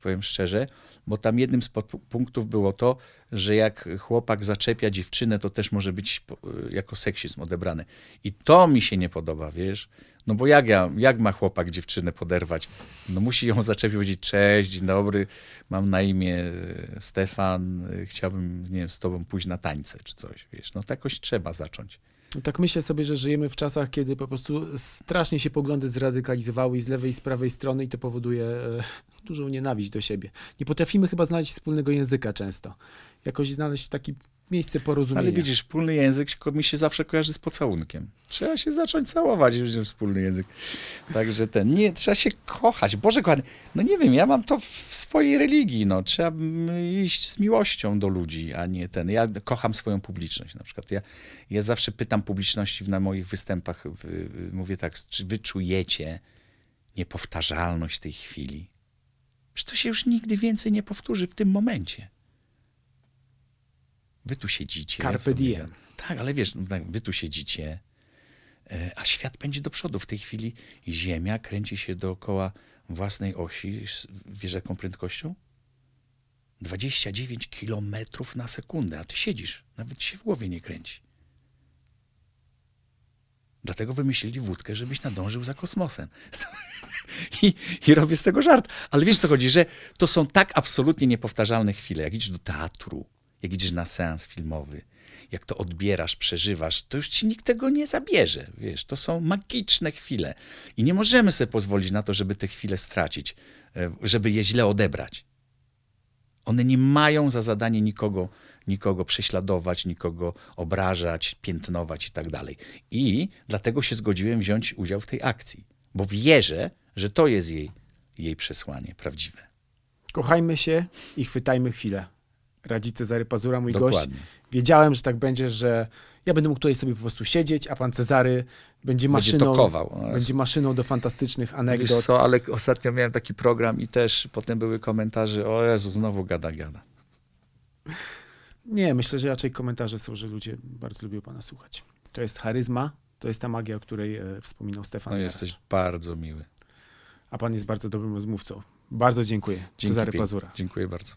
powiem szczerze, bo tam jednym z punktów było to, że jak chłopak zaczepia dziewczynę, to też może być y, jako seksizm odebrane. I to mi się nie podoba, wiesz? No bo jak, ja, jak ma chłopak dziewczynę poderwać? No musi ją zaczepić, cześć, dzień dobry, mam na imię y, Stefan, y, chciałbym, nie wiem, z tobą pójść na tańce czy coś, wiesz? No to jakoś trzeba zacząć. Tak myślę sobie, że żyjemy w czasach, kiedy po prostu strasznie się poglądy zradykalizowały i z lewej i z prawej strony i to powoduje e, dużą nienawiść do siebie. Nie potrafimy chyba znaleźć wspólnego języka często. Jakoś znaleźć takie miejsce porozumienia. Ale widzisz, wspólny język mi się zawsze kojarzy z pocałunkiem. Trzeba się zacząć całować, jest wspólny język. Także ten, nie, trzeba się kochać. Boże kochany, no nie wiem, ja mam to w swojej religii, no. Trzeba iść z miłością do ludzi, a nie ten. Ja kocham swoją publiczność na przykład. Ja, ja zawsze pytam publiczności na moich występach, mówię tak, czy wy czujecie niepowtarzalność tej chwili? Że to się już nigdy więcej nie powtórzy w tym momencie. Wy tu siedzicie. Carpe sobie- diem. Tak, ale wiesz, no tak, wy tu siedzicie, e, a świat pędzi do przodu. W tej chwili Ziemia kręci się dookoła własnej osi. z- Wiesz, jaką prędkością? 29 kilometrów na sekundę, a ty siedzisz, nawet się w głowie nie kręci. Dlatego wymyślili wódkę, żebyś nadążył za kosmosem. I, I robię z tego żart. Ale wiesz co chodzi, że to są tak absolutnie niepowtarzalne chwile. Jak idziesz do teatru, jak idziesz na seans filmowy, jak to odbierasz, przeżywasz, to już ci nikt tego nie zabierze. Wiesz, to są magiczne chwile. I nie możemy sobie pozwolić na to, żeby te chwile stracić, e, żeby je źle odebrać. One nie mają za zadanie nikogo, nikogo prześladować, nikogo obrażać, piętnować i tak dalej. I dlatego się zgodziłem wziąć udział w tej akcji, bo wierzę, że to jest jej, jej przesłanie prawdziwe. Kochajmy się i chwytajmy chwilę. Radzi Cezary Pazura, mój Dokładnie. gość. Wiedziałem, że tak będzie, że ja będę mógł tutaj sobie po prostu siedzieć, a pan Cezary będzie maszyną, tokował. będzie maszyną do fantastycznych anegdot. Wiesz co, ale ostatnio miałem taki program i też potem były komentarze, o Jezu, znowu gada, gada. Nie, myślę, że raczej komentarze są, że ludzie bardzo lubią pana słuchać. To jest charyzma, to jest ta magia, o której e, wspominał Stefan. No jesteś bardzo miły. A pan jest bardzo dobrym rozmówcą. Bardzo dziękuję. Dzięki Cezary. Pazura. Dziękuję bardzo.